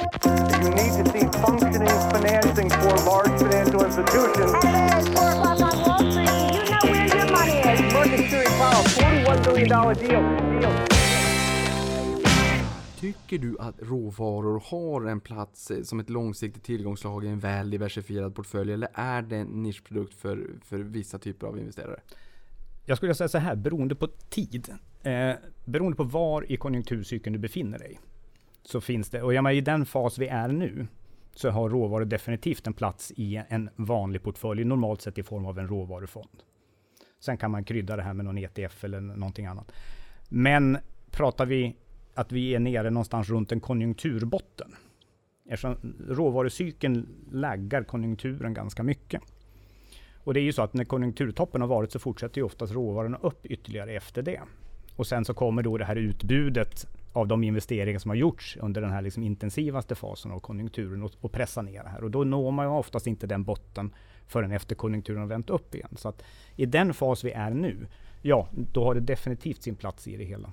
You need to see functioning financing for large financial institutions. It's four o'clock on Wall Street. You know where your money is. Market Security Powell, $41 billion deal. deal. Tycker du att råvaror har en plats eh, som ett långsiktigt tillgångslag i en väl diversifierad portfölj eller är det en nischprodukt för, för vissa typer av investerare? Jag skulle säga så här, beroende på tid, eh, beroende på var i konjunkturcykeln du befinner dig, så finns det, och jag menar, i den fas vi är nu, så har råvaror definitivt en plats i en vanlig portfölj, normalt sett i form av en råvarufond. Sen kan man krydda det här med någon ETF eller någonting annat. Men pratar vi att vi är nere någonstans runt en konjunkturbotten, eftersom råvarucykeln laggar konjunkturen ganska mycket. Och det är ju så att när konjunkturtoppen har varit så fortsätter ju oftast råvarorna upp ytterligare efter det. Och sen så kommer då det här utbudet av de investeringar som har gjorts under den här liksom intensivaste fasen av konjunkturen och, och pressa ner det här. Och då når man ju oftast inte den botten förrän efter konjunkturen har vänt upp igen. Så att i den fas vi är nu, ja, då har det definitivt sin plats i det hela.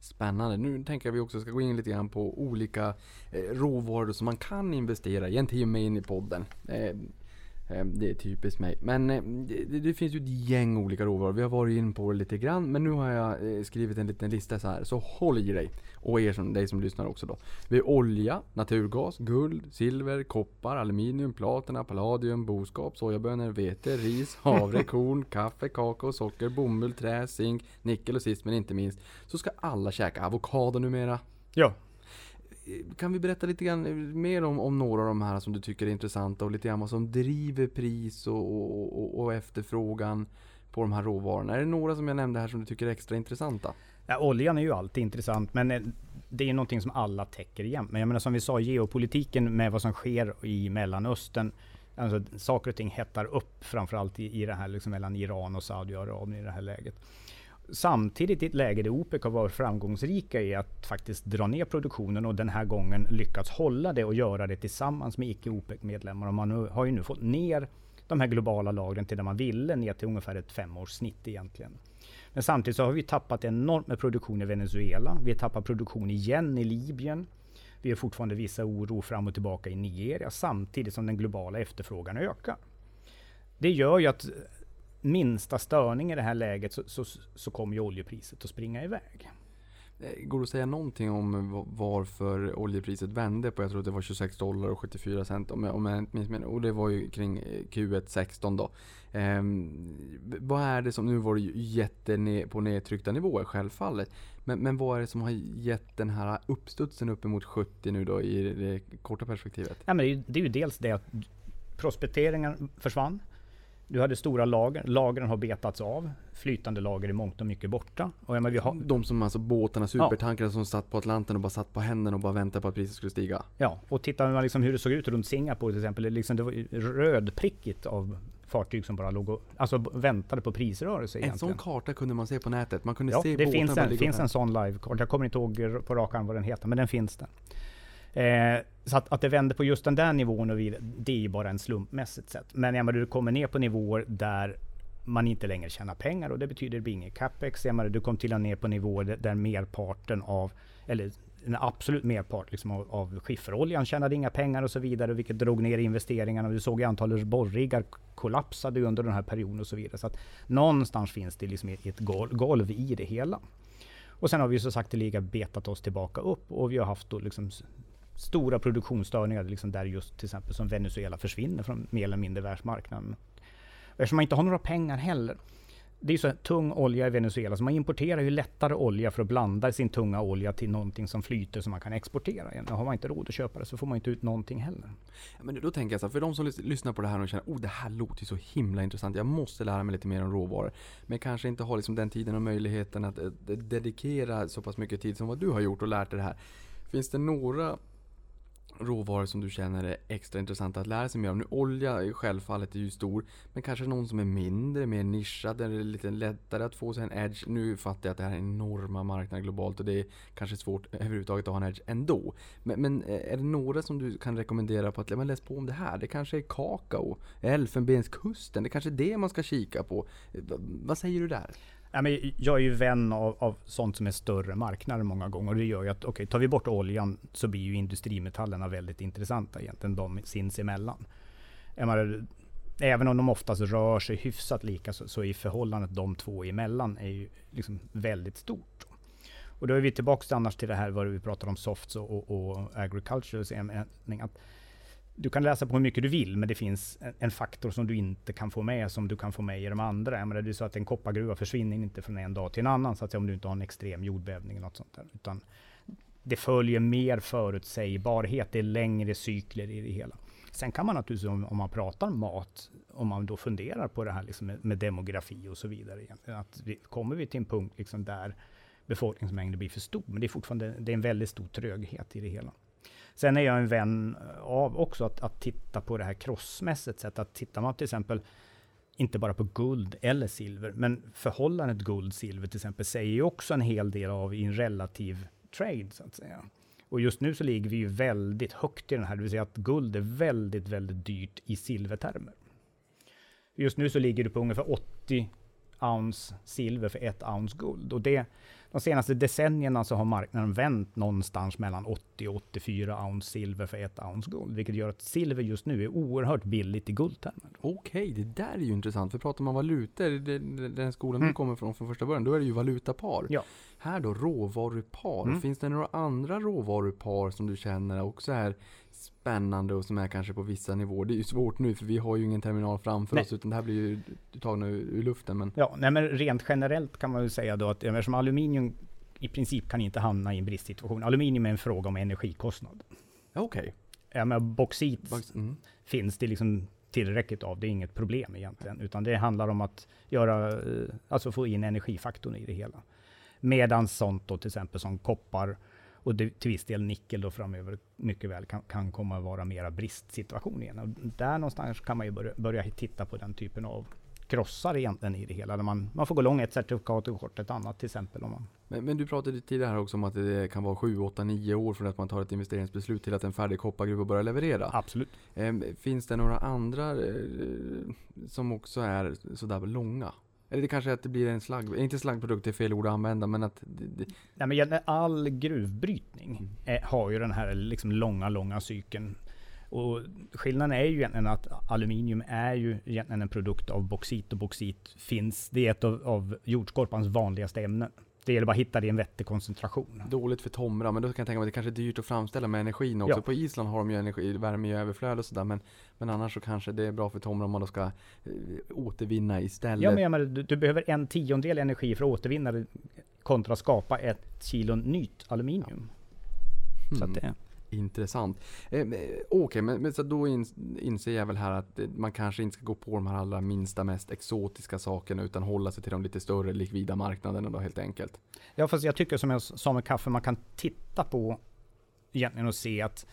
Spännande. Nu tänker jag att vi också ska gå in lite grann på olika eh, råvaror som man kan investera i en timme in i podden. Eh, eh, det är typiskt mig. Men eh, det, det finns ju ett gäng olika råvaror. Vi har varit in på det lite grann. Men nu har jag eh, skrivit en liten lista så här. Så håll i dig. Och er som, dig som lyssnar också då. Vi har olja, naturgas, guld, silver, koppar, aluminium, platina, palladium, boskap, sojabönor, vete, ris, havre, korn, kaffe, kakao, socker, bomull, trä, zink, nickel och sist men inte minst så ska alla käka avokado numera. Ja, kan vi berätta lite grann eh, mer om, om några av de här som du tycker är intressanta och lite grann vad som driver pris och, och, och, och efterfrågan på de här råvarorna? Är det några som jag nämnde här som du tycker är extra intressanta? Ja, oljan är ju alltid intressant, men eh, det är någonting som alla täcker igen. Men jag menar som vi sa, geopolitiken med vad som sker i Mellanöstern. Alltså, saker och ting hettar upp, framförallt i, i det här liksom mellan Iran och Saudiarabien i det här läget. Samtidigt i ett läge där OPEC har varit framgångsrika i att faktiskt dra ner produktionen och den här gången lyckats hålla det och göra det tillsammans med icke OPEC-medlemmar. Man har ju nu fått ner de här globala lagren till där man ville, ner till ungefär ett femårssnitt egentligen. Men samtidigt så har vi tappat enormt med produktion i Venezuela. Vi har tappat produktion igen i Libyen. Vi har fortfarande vissa oro fram och tillbaka i Nigeria samtidigt som den globala efterfrågan ökar. Det gör ju att minsta störning i det här läget så, så, så kommer ju oljepriset att springa iväg. Eh, Går det att säga någonting om va- varför oljepriset vände på, jag tror att det var 26 dollar och 74 cent om jag, om jag inte minns fel. Och det var ju kring eh, Q1 16 då. Ehm, vad är det som, nu var det ju jätte på nedtryckta nivåer självfallet. Men, men vad är det som har gett den här uppstudsen uppemot 70 nu då i det korta perspektivet? Ja, men det, är ju, det är ju dels det att prospekteringen försvann. Du hade stora lager. Lagren har betats av. Flytande lager är mångt och mycket borta. Och menar, vi har, De som alltså båtarna, supertankarna som satt på Atlanten och bara satt på händerna och bara väntade på att priset skulle stiga. Ja, och tittar man liksom hur det såg ut runt Singapore till exempel. Det, liksom, det var rödprickigt av fartyg som bara låg och alltså, väntade på prisrörelse En sån karta kunde man se på nätet. Man kunde Ja, se det finns en, finns en sån livekart. Jag kommer inte ihåg på rak arm vad den heter, men den finns där. Eh, så att, att det vänder på just den där nivån, och vi, det är ju bara en slumpmässigt sett. Men jag menar, du kommer ner på nivåer där man inte längre tjänar pengar och det betyder det blir ingen capex. Jag menar, du kom till och ner på nivåer där, merparten av, eller en absolut merpart liksom av, av skifferoljan tjänade inga pengar och så vidare, vilket drog ner investeringarna. Du såg ju antalet borriggar kollapsade under den här perioden och så vidare. Så att någonstans finns det liksom ett golv i det hela. Och sen har vi ju sagt liga betat oss tillbaka upp och vi har haft då liksom stora produktionsstörningar liksom där just till exempel som Venezuela försvinner från mer eller mindre världsmarknaden. Eftersom man inte har några pengar heller. Det är så tung olja i Venezuela, så man importerar ju lättare olja för att blanda sin tunga olja till någonting som flyter som man kan exportera igen. Har man inte råd att köpa det så får man inte ut någonting heller. Men då tänker jag så här, för de som lyssnar på det här och känner oh det här låter ju så himla intressant, jag måste lära mig lite mer om råvaror. Men kanske inte har liksom den tiden och möjligheten att eh, dedikera så pass mycket tid som vad du har gjort och lärt dig det här. Finns det några råvaror som du känner är extra intressanta att lära sig mer om? Nu olja självfallet är ju stor, men kanske någon som är mindre, mer nischad, där det är lite lättare att få sig en edge. Nu fattar jag att det här är enorma marknader globalt och det är kanske svårt överhuvudtaget att ha en edge ändå. Men, men eh, är det några som du kan rekommendera på att läsa men läs på om det här? Det kanske är kakao, Elfenbenskusten, det kanske är det man ska kika på. Eh, Va- Vad säger du där? Ja, men jag är ju vän av, av sånt som är större marknader många gånger. Och det gör ju att, okej, okay, tar vi bort oljan så blir ju industrimetallerna väldigt intressanta egentligen, de sinsemellan. Menar, även om de oftast rör sig hyfsat lika så, så är förhållandet de två emellan är ju liksom väldigt stort. Och då är vi tillbaka annars till det här vad vi pratar om softs och, och, och agriculture. Du kan läsa på hur mycket du vill, men det finns en, faktor som du inte kan få med, som du kan få med i de andra. Jag menar, det är så att en koppargruva försvinner inte från en dag till en annan, så att säga, om du inte har en extrem jordbävning eller något sånt där. Utan det följer mer förutsägbarhet, det är längre cykler i det hela. Sen kan man naturligtvis, om, om man pratar mat, om man då funderar på det här liksom med, med, demografi och så vidare, att vi, kommer vi till en punkt liksom där befolkningsmängden blir för stor, men det är fortfarande det är en väldigt stor tröghet i det hela. Sen är jag en vän av också att, att titta på det här krossmässigt sätt. Att tittar man till exempel inte bara på guld eller silver, men förhållandet guld-silver till exempel säger ju också en hel del av i en relativ trade så att säga. Och just nu så ligger vi ju väldigt högt i den här, det vill säga att guld är väldigt, väldigt dyrt i silvertermer. Just nu så ligger du på ungefär 80 ounce silver för ett ounce guld. Och det, de senaste decennierna så har marknaden vänt någonstans mellan 80 och 84 ounce silver för ett ounce guld, vilket gör att silver just nu är oerhört billigt i guldtermer. Okej, det där är ju intressant, för pratar man valutor, den skolan mm. du kommer från från första början, då är det ju valutapar. Ja. Här då, råvarupar. Mm. Finns det några andra råvarupar som du känner också är spännande och som är kanske på vissa nivåer? Det är ju svårt nu för vi har ju ingen terminal framför nej. oss utan det här blir ju tagna ur, ur luften. Men... Ja, nej men rent generellt kan man ju säga då att eftersom aluminium i princip kan inte hamna i en bristsituation. Aluminium är en fråga om energikostnad. Okej. Okay. Ja, men bauxit mm. finns det liksom tillräckligt av. Det är inget problem egentligen, utan det handlar om att göra, eh, alltså få in energifaktorn i det hela. Medan sånt då till exempel som koppar och det, till viss del nickel då framöver mycket väl kan, kan komma att vara mera bristsituation igen. Och där någonstans kan man ju börja, börja titta på den typen av krossar egentligen i det hela. Där man, man får gå lång ett certifikat och kort ett annat till exempel. Om man... men, men du pratade tidigare också om att det kan vara 7, 8, 9 år från att man tar ett investeringsbeslut till att en färdig koppargruva börjar leverera. Absolut. Eh, finns det några andra eh, som också är sådär långa? Eller det kanske är att det blir en slagg, inte slaggprodukt det är fel ord att använda men att... Det, det... Nej, men all gruvbrytning mm. är, har ju den här liksom långa, långa cykeln. Och skillnaden är ju egentligen att aluminium är ju egentligen en produkt av bauxit och bauxit finns, det är ett av, av jordskorpans vanligaste ämnen. Det gäller bara att hitta det i en vettig koncentration. Dåligt för Tomra, men då kan jag tänka mig att det kanske är dyrt att framställa med energin också. Ja. På Island har de ju energi, värme i överflöd och sådär. Men, men annars så kanske det är bra för Tomra om man då ska eh, återvinna istället. Ja, men, ja, men du, du, behöver en tiondel energi för att återvinna det kontra skapa ett kilo nytt aluminium. Ja. Så att det Intressant. Eh, eh Okej, okay, men, men, så då in, inser jag väl här att eh, man kanske inte ska gå på de här allra minsta, mest exotiska sakerna utan hålla sig till de lite större likvida marknaderna då helt enkelt. Ja, fast jag tycker som jag sa med kaffe, man kan titta på egentligen och se att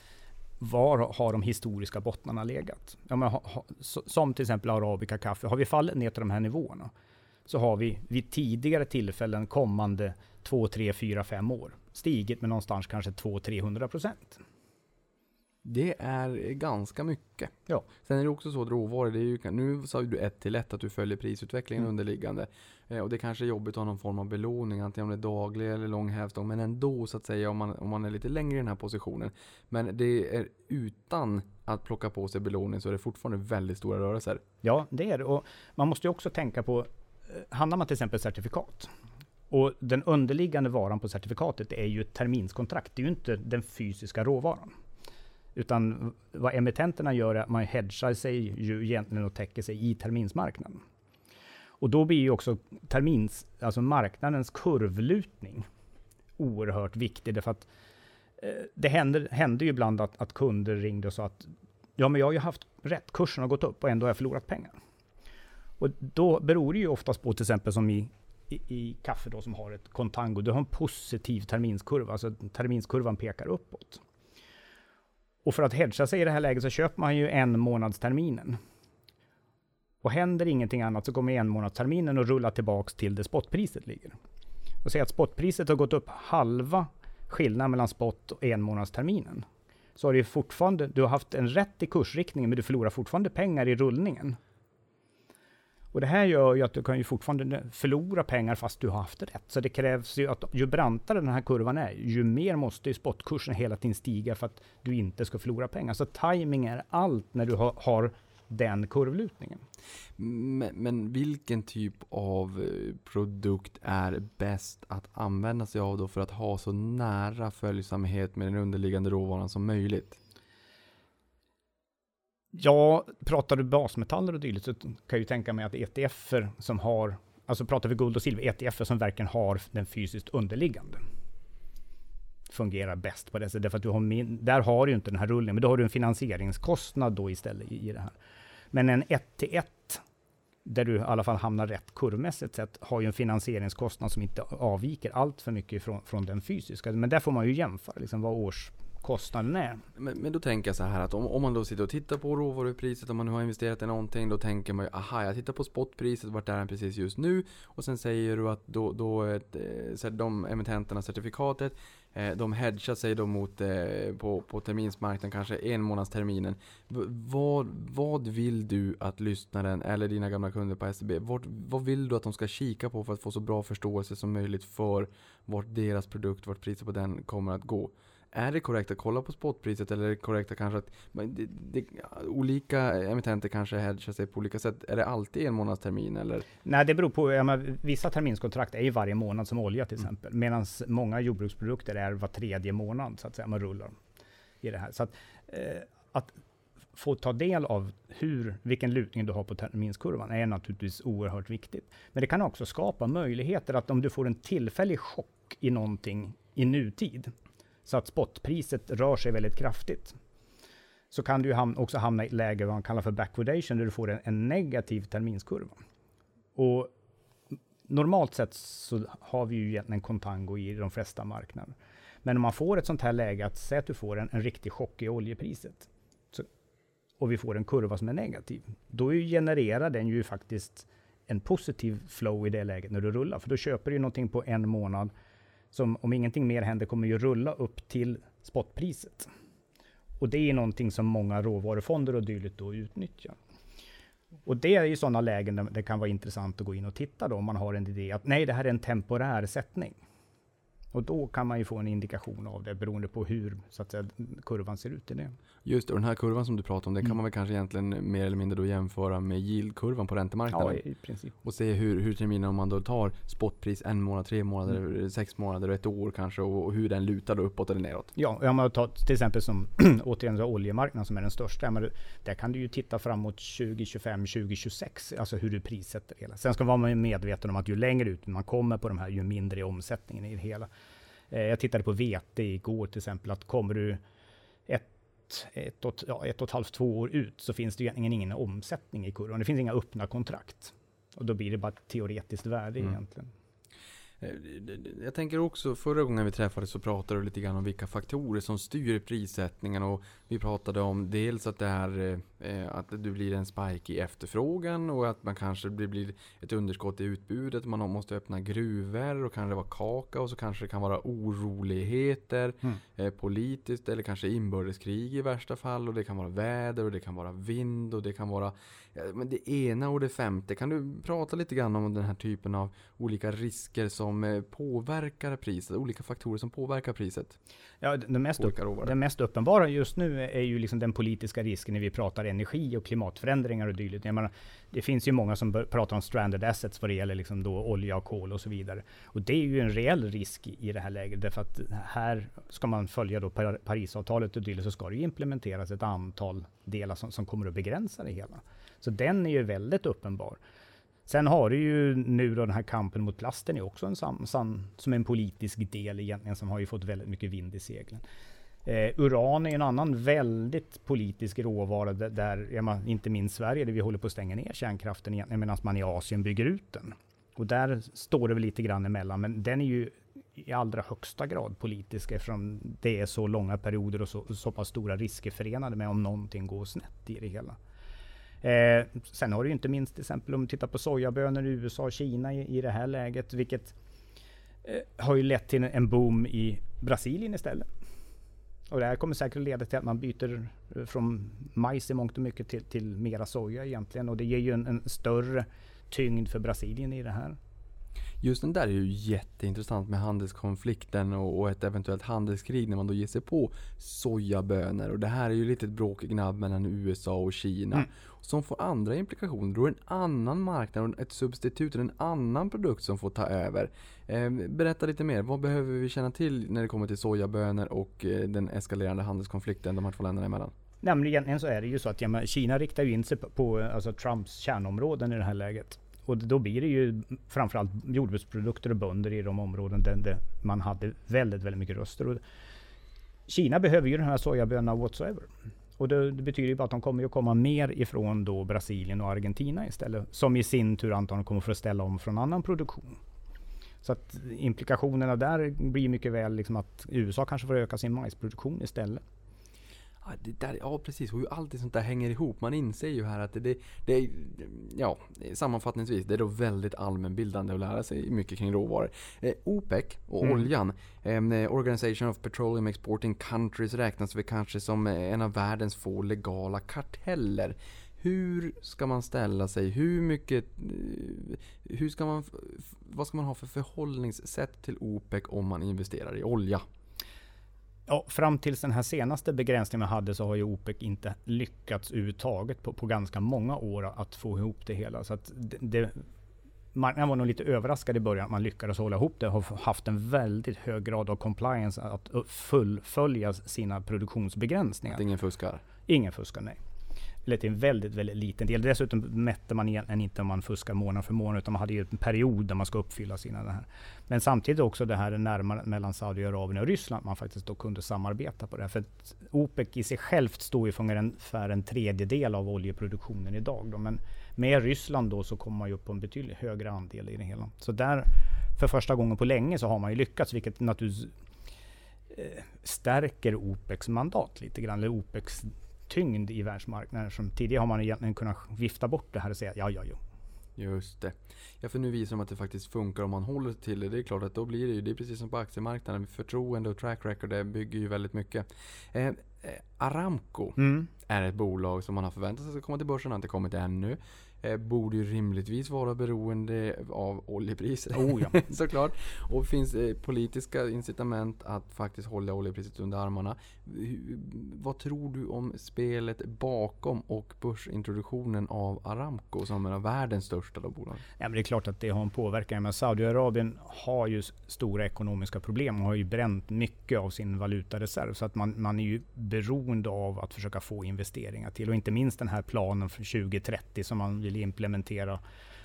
var har de historiska bottnarna legat? Ja, men, ha, ha, som till exempel arabica kaffe, har vi fallit ner till de här nivåerna så har vi vid tidigare tillfällen kommande 2, 3, 4, 5 år stigit med någonstans kanske 200-300 procent. Det är ganska mycket. Ja. Sen är det också så att råvaror, det är ju, nu sa du ett till ett att du följer prisutvecklingen mm. underliggande. Eh, och det kanske är jobbigt att ha någon form av belåning, antingen om det är daglig eller lång hävstång. Men ändå så att säga om man, om man är lite längre i den här positionen. Men det är utan att plocka på sig belåning så är det fortfarande väldigt stora rörelser. Ja, det är det. Och man måste ju också tänka på, eh, handlar man till exempel certifikat och den underliggande varan på certifikatet är ju ett terminskontrakt. Det är ju inte den fysiska råvaran. Utan vad emittenterna gör är att man hedgar sig ju egentligen och täcker sig i terminsmarknaden. Och då blir ju också termins, alltså marknadens kurvlutning oerhört viktig. Därför att eh, det hände, hände ju ibland att, att, kunder ringde och sa att ja, men jag har ju haft rätt, kursen har gått upp och ändå har jag förlorat pengar. Och då beror det ju oftast på till exempel som i i, i kaffe då som har ett kontango, du har en positiv terminskurva, alltså terminskurvan pekar uppåt. Och för att hedga sig i det här läget så köper man ju en månadsterminen. Och händer ingenting annat så kommer en månadsterminen att rulla tillbaks till det spotpriset ligger. Och säg att spotpriset har gått upp halva skillnaden mellan spot och en månadsterminen. Så har du fortfarande, du har haft en rätt i kursriktningen men du förlorar fortfarande pengar i rullningen. Och det här gör ju att du kan ju fortfarande förlora pengar fast du har haft rätt. Så det krävs ju att ju brantare den här kurvan är, ju mer måste ju spotkursen hela tiden stiga för att du inte ska förlora pengar. Så timing är allt när du har, har den kurvlutningen. Men, men vilken typ av eh, produkt är bäst att använda sig av då för att ha så nära följsamhet med den underliggande råvaran som möjligt? Ja, pratar du basmetaller och dylikt så kan jag ju tänka mig att ETF som har, alltså pratar vi guld och silver, ETF som verkligen har den fysiskt underliggande fungerar bäst på det sättet. Därför att du har min, där har du ju inte den här rullningen, men då har du en finansieringskostnad då istället i, i det här. Men en 1 till 1 där du i alla fall hamnar rätt kurvmässigt sett, har ju en finansieringskostnad som inte avviker allt för mycket från, från den fysiska. Men där får man ju jämföra liksom vad kostnaden är. Men, men då tänker jag så här att om, om man då sitter och tittar på råvarupriset, om man nu har investerat i någonting, då tänker man ju aha, jag tittar på spotpriset, vart är den precis just nu? Och sen säger du att då, då ett, eh, de emittenterna certifikatet, eh, de hedgar sig då mot eh, på, på terminsmarknaden, kanske en månads terminen. Vad, vad vill du att lyssnaren eller dina gamla kunder på SEB, vad, vad vill du att de ska kika på för att få så bra förståelse som möjligt för vart deras produkt, vart priset på den kommer att gå? Är det korrekt att kolla på spotpriset eller är det korrekt att kanske att det, det, olika emittenter kanske hedgar sig på olika sätt? Är det alltid en månads termin eller? Nej, det beror på. Ja, men, vissa terminskontrakt är ju varje månad som olja till exempel, mm. medan många jordbruksprodukter är var tredje månad så att säga man rullar i det här. Så att, eh, att få ta del av hur, vilken lutning du har på terminskurvan är naturligtvis oerhört viktigt. Men det kan också skapa möjligheter att om du får en tillfällig chock i någonting i nutid, så att spotpriset rör sig väldigt kraftigt, så kan du ham också hamna i ett läge vad man kallar för backwardation, där du får en, en negativ terminskurva. Och normalt sett så har vi ju egentligen contango i de flesta marknader. Men om man får ett sånt här läge, att säga att du får en, en riktig chock i oljepriset, så, och vi får en kurva som är negativ, då genererar den ju faktiskt en positiv flow i det läget när du rullar. För då köper du någonting på en månad som om ingenting mer händer kommer ju rulla upp till spotpriset. Och det är någonting som många råvarufonder och dylikt då utnyttjar. Och det är ju sådana lägen där det kan vara intressant att gå in och titta då om man har en idé att nej, det här är en temporär sättning. Och då kan man ju få en indikation av det beroende på hur så att säga, kurvan ser ut i det. Just det, och den här kurvan som du pratar om, den mm. kan man väl kanske egentligen mer eller mindre då jämföra med yieldkurvan på räntemarknaden. Ja, i princip. Och se hur, hur terminen, om man då tar spotpris en månad, tre månader, mm. sex månader och ett år kanske och, och hur den lutar då uppåt eller neråt. Ja, om man tar till exempel som återigen så oljemarknaden som är den största. Men där kan du ju titta framåt 2025, 2026, alltså hur du prissätter hela. Sen ska man vara medveten om att ju längre ut man kommer på de här, ju mindre är omsättningen i det hela. Eh, jag tittade på vete igår till exempel, att kommer du ett ett och, ja, ett och ett halvt, två år ut så finns det egentligen ingen omsättning i kurvan. Det finns inga öppna kontrakt. Och då blir det bara ett teoretiskt värde mm. egentligen. Eh, jag tänker också, förra gången vi träffades så pratade du lite grann om vilka faktorer som styr prissättningen och vi pratade om dels att det är eh, att det blir en spike i efterfrågan och att man kanske blir, blir ett underskott i utbudet. Man måste öppna gruvor och kanske vara kaka och så kanske det kan vara oroligheter mm. eh, politiskt eller kanske inbördeskrig i värsta fall och det kan vara väder och det kan vara vind och det kan vara men det ena och det femte. Kan du prata lite grann om den här typen av olika risker som eh, påverkar priset? Olika faktorer som påverkar priset? Ja, det mest, upp, det mest uppenbara just nu är ju liksom den politiska risken när vi pratar energi och klimatförändringar och dylikt. Jag menar, det finns ju många som pratar om stranded assets vad det gäller liksom då olja och kol och så vidare. Och det är ju en reell risk i det här läget. Därför att här ska man följa då Parisavtalet och dylikt så ska det ju implementeras ett antal delar som, som kommer att begränsa det hela. Så den är ju väldigt uppenbar. Sen har du ju nu då den här kampen mot plasten är också en sam, sam, som en politisk del egentligen som har ju fått väldigt mycket vind i seglen. Eh, uran är en annan väldigt politisk råvara där, man, inte minst Sverige, där vi håller på att stänga ner kärnkraften igen, medan man i Asien bygger ut den. Och där står det väl lite grann emellan, men den är ju i allra högsta grad politisk eftersom det är så långa perioder och så, så pass stora risker förenade med om någonting går snett i det hela. Eh, sen har du inte minst till exempel om du tittar på sojabönor i USA och Kina i, i det här läget, vilket eh, har ju lett till en boom i Brasilien istället. Och det här kommer säkert leda till att man byter eh, från majs i mångt och mycket till, till mera soja egentligen. Och det ger ju en, en större tyngd för Brasilien i det här. Just den där är ju jätteintressant med handelskonflikten och, ett eventuellt handelskrig när man då ger sig på sojabönor. Och det här är ju lite ett bråkgnabb mellan USA och Kina. Mm. Som får andra implikationer. Då är det en annan marknad och ett substitut, en annan produkt som får ta över. Ehm, berätta lite mer, vad behöver vi känna till när det kommer till sojabönor och eh, den eskalerande handelskonflikten de här två länderna emellan? Nämligen egentligen så är det ju så att ja, Kina riktar ju in sig på, alltså Trumps kärnområden i det här läget. Och då blir det ju framförallt jordbruksprodukter och bönder i de områden där, där man hade väldigt, väldigt mycket röster. Och Kina behöver ju den här sojabönan whatsoever. Och det, det betyder ju bara att de kommer att komma mer ifrån då Brasilien och Argentina istället. Som i sin tur antagligen kommer få ställa om från annan produktion. Så att implikationerna där blir mycket väl liksom att USA kanske får öka sin majsproduktion istället. Ja, det där, ja precis, och hur allt sånt där hänger ihop. Man inser ju här att det, det, det är, ja, sammanfattningsvis, det är då väldigt allmänbildande att lära sig mycket kring råvaror. Eh, OPEC och Mm. oljan, eh, Organization of Petroleum Exporting Countries räknas väl kanske som en av världens få legala karteller. Hur ska man ställa sig? Hur mycket... eh, Hur ska man, vad ska man ha för förhållningssätt till OPEC om man investerar i olja? Ja, fram tills den här senaste begränsningen man hade så har ju OPEC inte lyckats överhuvudtaget på, på ganska många år att få ihop det hela. Så det, det, marknaden var nog lite överraskad i början att man lyckades hålla ihop det har haft en väldigt hög grad av compliance att fullfölja sina produktionsbegränsningar. Att ingen fuskar? Ingen fuskar, nej. Eller till en väldigt, väldigt liten del. Dessutom mätte man egentligen inte om man fuskar månad för månad, utan man hade ju en period där man ska uppfylla sina det här. Men samtidigt också det här närmare mellan Saudiarabien och Ryssland, man faktiskt då kunde samarbeta på det. här. För att OPEC i sig självt står ju för ungefär en tredjedel av oljeproduktionen idag. Då. Men med Ryssland då så kommer man ju upp på en betydligt högre andel i det hela. Så där, för första gången på länge så har man ju lyckats, vilket naturligtvis eh, stärker OPECs mandat lite grann, eller OPECs tyngd i världsmarknaden. Som tidigare har man egentligen kunnat vifta bort det här och säga ja, ja, ja. Just det. Ja, för nu visar de att det faktiskt funkar om man håller till det. Det är klart att då blir det ju, det är precis som på aktiemarknaden. Förtroende och track record det bygger ju väldigt mycket. Eh, eh, Aramco Mm. är ett bolag som man har förväntat sig ska komma till börsen, har inte kommit ännu. Eh, borde ju rimligtvis vara beroende av oljepriser. Oh, ja. Såklart. Och det finns politiska incitament att faktiskt hålla oljepriset under armarna. Vad tror du om spelet bakom och börsintroduktionen av Aramco som är världens största bolag? Ja, men det är klart att det har en påverkan. Men Saudiarabien har ju stora ekonomiska problem och har ju bränt mycket av sin valutareserv. Så att man, man är ju beroende av att försöka få investeringar till. Och inte minst den här planen för 2030 som man vill implementera.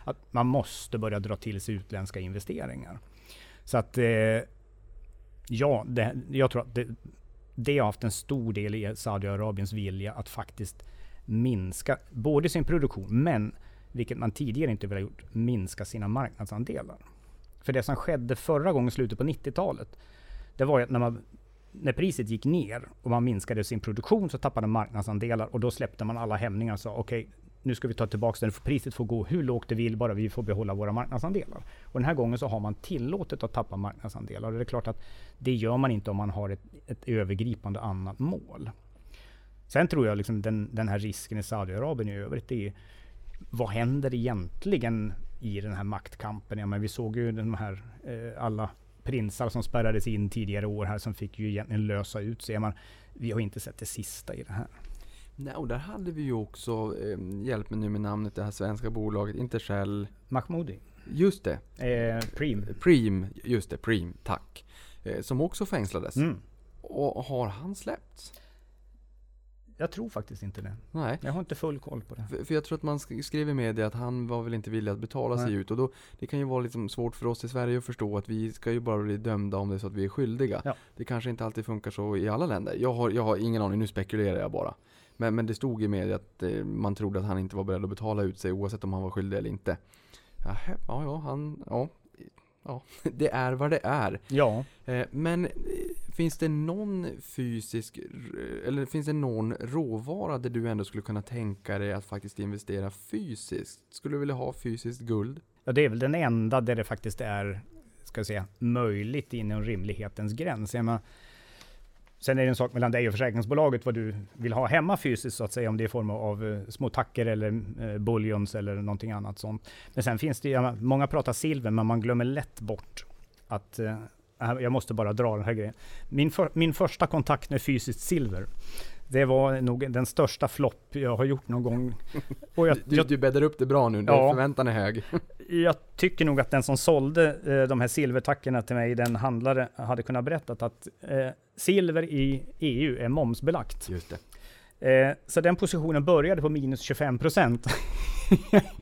Att man måste börja dra till sig utländska investeringar. Så att eh, ja, det, jag tror att det, det har haft en stor del i Saudiarabiens vilja att faktiskt minska både sin produktion, men vilket man tidigare inte velat ha gjort, minska sina marknadsandelar. För det som skedde förra gången, slutet på 90-talet, det var ju att när, man, när priset gick ner och man minskade sin produktion så tappade man marknadsandelar och då släppte man alla hämningar och sa okej, nu ska vi ta tillbaka den, för priset får gå hur lågt det vill, bara vi får behålla våra marknadsandelar. Och den här gången så har man tillåtet att tappa marknadsandelar. Och det är klart att det gör man inte om man har ett, ett övergripande annat mål. Sen tror jag liksom den, den här risken i Saudiarabien i övrigt, det är vad händer egentligen i den här maktkampen? Ja, men vi såg ju de här eh, alla prinsar som spärrades in tidigare år här som fick ju egentligen lösa ut sig. Man, vi har inte sett det sista i det här. Nej, och där hade vi ju också, eh, hjälp mig nu med namnet, det här svenska bolaget, inte Shell. Mahmoudi, Just det, eh, Preem. Preem, just det, Preem, tack. Eh, som också fängslades. Mm. Och har han släppts? Jag tror faktiskt inte det. Nej. Jag har inte full koll på det. För, för jag tror att man sk- skrev i media att han var väl inte villig att betala sig Nej. ut. Och då, det kan ju vara liksom svårt för oss i Sverige att förstå att vi ska ju bara bli dömda om det är så att vi är skyldiga. Ja. Det kanske inte alltid funkar så i alla länder. Jag har, jag har ingen aning, nu spekulerar jag bara. Men, men det stod i media att eh, man trodde att han inte var beredd att betala ut sig oavsett om han var skyldig eller inte. Ja, ja, han, ja. Ja, det är vad det är. Ja, Eh, Men eh, finns det någon fysisk, eller finns det någon råvara där du ändå skulle kunna tänka dig att faktiskt investera fysiskt? Skulle du vilja ha fysiskt guld? ja, det är väl den enda där det faktiskt är ska jag säga, möjligt inom rimlighetens gräns. Jag menar, Sen är det en sak mellan dig och försäkringsbolaget vad du vill ha hemma fysiskt så att säga, om det är i form av eh, små tacker eller eh, buljons eller någonting annat sånt. Men sen finns det, ja, många pratar silver, men man glömmer lätt bort att eh, jag måste bara dra den här grejen. Min, för, min första kontakt med fysiskt silver, det var nog den största flopp jag har gjort någon gång. Och jag, du, du bäddar upp det bra nu, ja, förväntan är hög. jag tycker nog att den som sålde eh, de här silvertackorna till mig, den handlare, hade kunnat berätta att eh, silver i EU är momsbelagt. Just det. Eh, så den positionen började på minus 25 procent.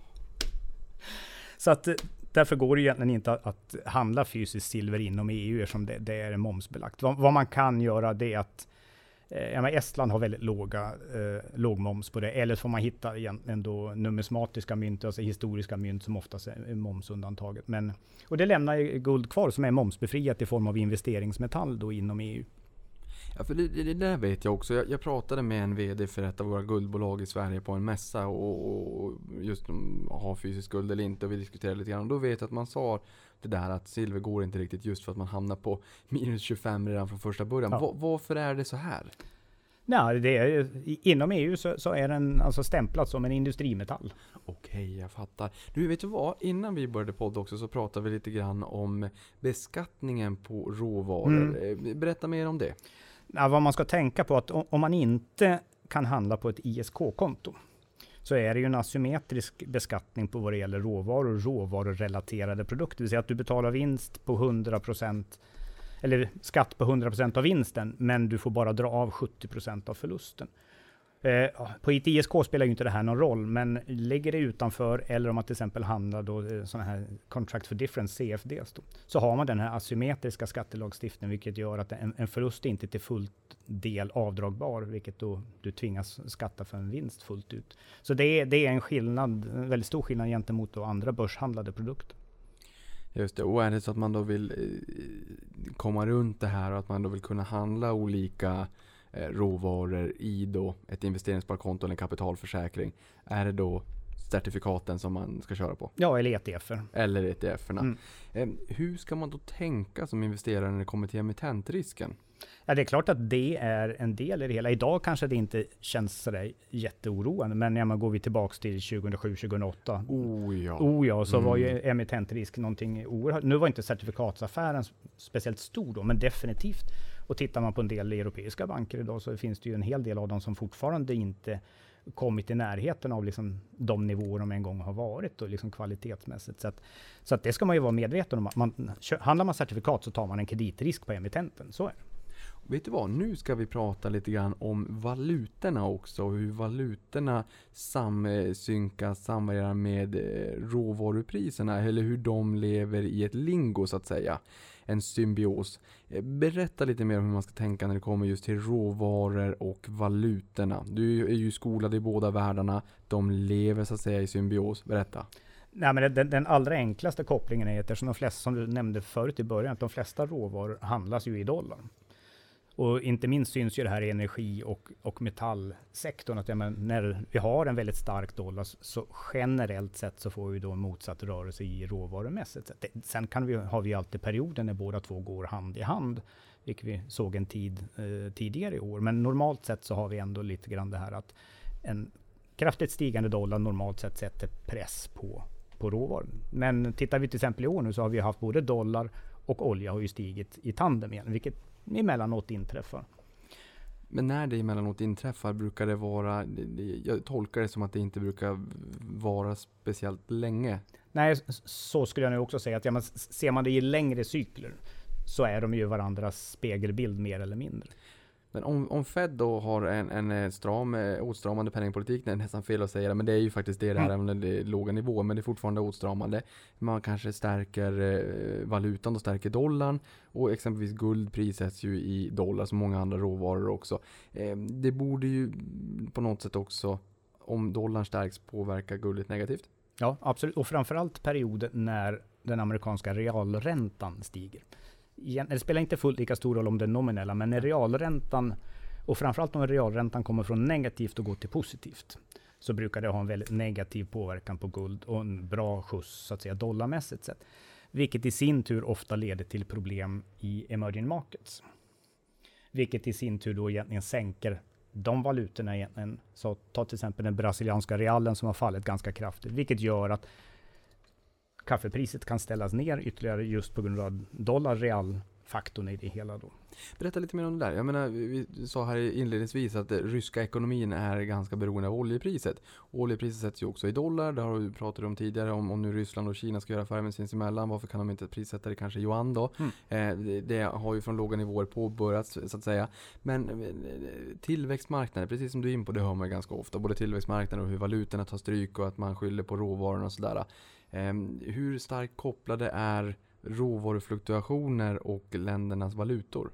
så att därför går det egentligen inte att, att handla fysiskt silver inom EU eftersom det, det är momsbelagt. Vad, vad, man kan göra det är att Eh, Estland har väldigt låga, eh, låg moms på det. Eller så får man hitta egentligen då numismatiska mynt, alltså historiska mynt som oftast är momsundantaget. Men, och det lämnar guld kvar som är momsbefriat i form av investeringsmetall då inom EU. Ja, för det, det där vet jag också. Jag, jag, pratade med en VD för ett av våra guldbolag i Sverige på en mässa och, och just om ha fysisk guld eller inte. Och vi diskuterade lite grann. Och då vet jag att man sa det där att silver går inte riktigt just för att man hamnar på minus 25 redan från första början. Ja. varför är det så här? Nej, det är, inom EU så, så, är den alltså stämplad som en industrimetall. Okej, jag fattar. Du, vet du vad? Innan vi började podda också så pratade vi lite grann om beskattningen på råvaror. Mm. Eh, berätta mer om det. Ja, vad man ska tänka på att om man inte kan handla på ett ISK-konto så är det ju en asymmetrisk beskattning på vad det gäller råvaror och råvarurelaterade produkter. Det vill säga att du betalar vinst på 100% eller skatt på 100% av vinsten, men du får bara dra av 70% av förlusten. Eh, på ett ISK spelar ju inte det här någon roll, men ligger det utanför eller om man till exempel handlar då eh, sådana här Contract for Difference, CFDs, då, så har man den här asymmetriska skattelagstiftningen, vilket gör att en, en förlust inte till fullt del avdragbar, vilket då du tvingas skatta för en vinst fullt ut. Så det är, det är en skillnad, en väldigt stor skillnad gentemot då andra börshandlade produkter. Just det, och är det så att man då vill eh, komma runt det här och att man då vill kunna handla olika Eh, råvaror i då ett investeringssparkonto eller en kapitalförsäkring. Är det då certifikaten som man ska köra på? Ja, eller ETFer. Eller ETFerna. Mm. Eh, hur ska man då tänka som investerare när det kommer till emittentrisken? Ja, det är klart att det är en del i det hela. Idag kanske det inte känns sådär jätteoroande, men när man går vi tillbaks till 2007-2008. Oh ja. Oh ja, så mm. var ju mm. emittentrisk någonting oerhört. Nu var inte certifikatsaffären speciellt stor då, men definitivt och tittar man på en del europeiska banker idag så finns det ju en hel del av dem som fortfarande inte kommit i närheten av liksom de nivåer de en gång har varit och liksom kvalitetsmässigt. Så, att, så att det ska man ju vara medveten om. Man, handlar man certifikat så tar man en kreditrisk på emittenten. Så är det. Vet du vad, nu ska vi prata lite grann om valutorna också och hur valutorna samsynkas, samvarierar med eh, råvarupriserna eller hur de lever i ett lingo så att säga en symbios. Eh, berätta lite mer om hur man ska tänka när det kommer just till råvaror och valutorna. Du är ju skolad i båda världarna. De lever så att säga i symbios. Berätta. Nej, men den, den allra enklaste kopplingen är att de flesta, som du nämnde förut i början, att de flesta råvaror handlas ju i dollar. Och inte minst syns ju det här i energi och, och metallsektorn. Att menar, när vi har en väldigt stark dollar så generellt sett så får vi då en motsatt rörelse i råvarumässigt. Sen kan vi, har vi alltid perioder när båda två går hand i hand. Vilket vi såg en tid eh, tidigare i år. Men normalt sett så har vi ändå lite grann det här att en kraftigt stigande dollar normalt sett sätter press på, på råvaror. Men tittar vi till exempel i år nu så har vi haft både dollar och olja har ju stigit i tandem igen. Vilket emellanåt inträffar. Men när det emellanåt inträffar, brukar det vara, jag tolkar det som att det inte brukar vara speciellt länge. Nej, så skulle jag nu också säga. att ja, Ser man det i längre cykler så är de ju varandras spegelbild mer eller mindre. Men om, om Fed då har en, en eh, stram, eh, åtstramande penningpolitik, det är nästan fel att säga det, men det är ju faktiskt det det är, mm. även om det är låga nivåer, men det är fortfarande åtstramande. Man kanske stärker eh, valutan och stärker dollarn och exempelvis guld prissätts ju i dollar som många andra råvaror också. Eh, det borde ju på något sätt också, om dollarn stärks, påverka guldet negativt. Ja, absolut. Och framförallt perioden när den amerikanska realräntan stiger det spelar inte fullt lika stor roll om det är nominella, men när realräntan, och framförallt om realräntan kommer från negativt och går till positivt, så brukar det ha en väldigt negativ påverkan på guld och en bra skjuts, så att säga, dollarmässigt sett. Vilket i sin tur ofta leder till problem i emerging markets. Vilket i sin tur då egentligen sänker de valutorna egentligen. Så ta till exempel den brasilianska realen som har fallit ganska kraftigt, vilket gör att kaffepriset kan ställas ner ytterligare just på grund av dollar real faktorn i det hela då. Berätta lite mer om det där. Jag menar, vi sa här inledningsvis att den ryska ekonomin är ganska beroende av oljepriset. Oljepriset sätts ju också i dollar. Det har vi pratat om tidigare. Om, om nu Ryssland och Kina ska göra affärer med sinsemellan, varför kan de inte prissätta det kanske i yuan då? Mm. Eh, det, det har ju från låga nivåer påbörjats så att säga. Men eh, tillväxtmarknader, precis som du är in på, det hör man ganska ofta. Både tillväxtmarknader och hur valutorna tar stryk och att man skyller på råvarorna och sådär. Ehm, hur starkt kopplade är råvarufluktuationer och ländernas valutor?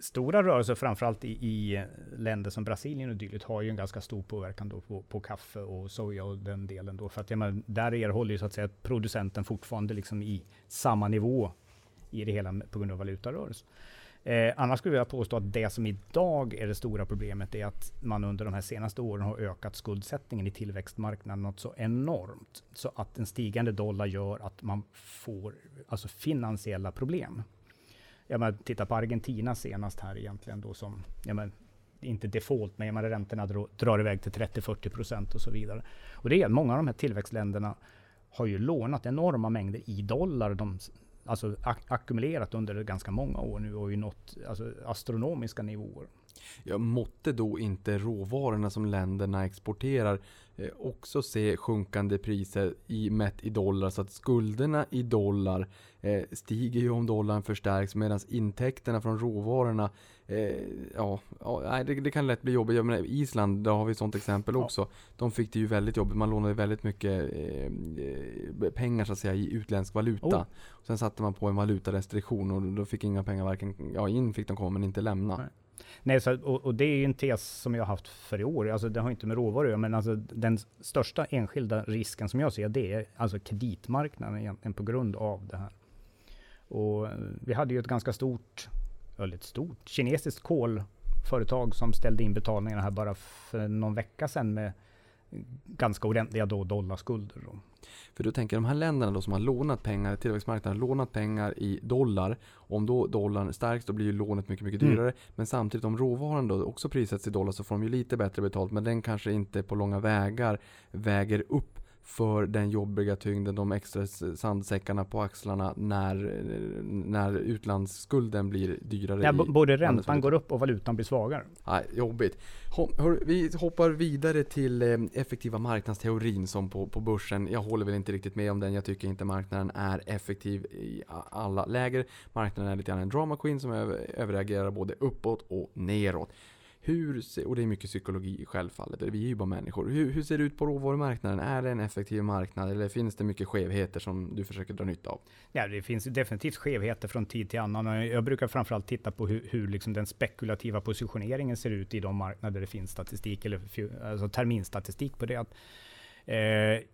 Stora rörelser, framförallt i, i eh, länder som Brasilien och dylikt, har ju en ganska stor påverkan då på, på kaffe och soja och den delen. Då. För att menar, där erhåller ju så att säga producenten fortfarande liksom i samma nivå i det hela på grund av valutarörelser. Eh, annars skulle jag påstå att det som idag är det stora problemet är att man under de här senaste åren har ökat skuldsättningen i tillväxtmarknaden något så enormt. Så att en stigande dollar gör att man får alltså finansiella problem. Jag menar, titta på Argentina senast här egentligen då som, jag menar, inte default, men jag menar, räntorna drar, drar iväg till 30-40 procent och så vidare. Och det är att många av de här tillväxtländerna har ju lånat enorma mängder i dollar de alltså ak ackumulerat under ganska många år nu och ju nått alltså, astronomiska nivåer. Ja, måtte då inte råvarorna som länderna exporterar eh, också se sjunkande priser i, mätt i dollar så att skulderna i dollar eh, stiger ju om dollarn förstärks medan intäkterna från råvarorna eh, ja, ja det, det, kan lätt bli jobbigt. Jag menar, Island, där har vi ett sånt exempel också. Ja. De fick det ju väldigt jobbigt. Man lånade väldigt mycket pengar så att säga i utländsk valuta. Oh. Sen satte man på en valutarestriktion och då fick inga pengar varken, ja in fick de komma men inte lämna. Nej. Nej, så, och, och, det är ju en tes som jag har haft för i år. Alltså, det har inte med råvaror att göra, men alltså, den största enskilda risken som jag ser, det är alltså kreditmarknaden egentligen på grund av det här. Och eh, vi hade ju ett ganska stort, väldigt stort, kinesiskt kolföretag som ställde in betalningarna här bara för någon vecka sedan med eh, ganska ordentliga då dollarskulder. Då. För du tänker de här länderna då som har lånat pengar, tillväxtmarknaden har lånat pengar i dollar. Om då dollarn stärks då blir ju lånet mycket, mycket dyrare. Mm. Men samtidigt om råvaran då också prissätts i dollar så får de ju lite bättre betalt. Men den kanske inte på långa vägar väger upp för den jobbiga tyngden, de extra sandsäckarna på axlarna när, när utlandsskulden blir dyrare. Ja, både räntan går upp och valutan blir svagare. Nej, jobbigt. Vi hoppar vidare till eh, effektiva marknadsteorin som på, på börsen. Jag håller väl inte riktigt med om den. Jag tycker inte marknaden är effektiv i alla läger. Marknaden är lite grann en drama queen som överreagerar både uppåt och neråt. Hur, och det är mycket psykologi självfallet, vi är ju bara människor. Hur, hur, ser det ut på råvarumarknaden? Är det en effektiv marknad eller finns det mycket skevheter som du försöker dra nytta av? Ja, det finns definitivt skevheter från tid till annan. Jag brukar framförallt titta på hur, hur liksom den spekulativa positioneringen ser ut i de marknader det finns statistik, eller alltså terminstatistik på det. Att, eh,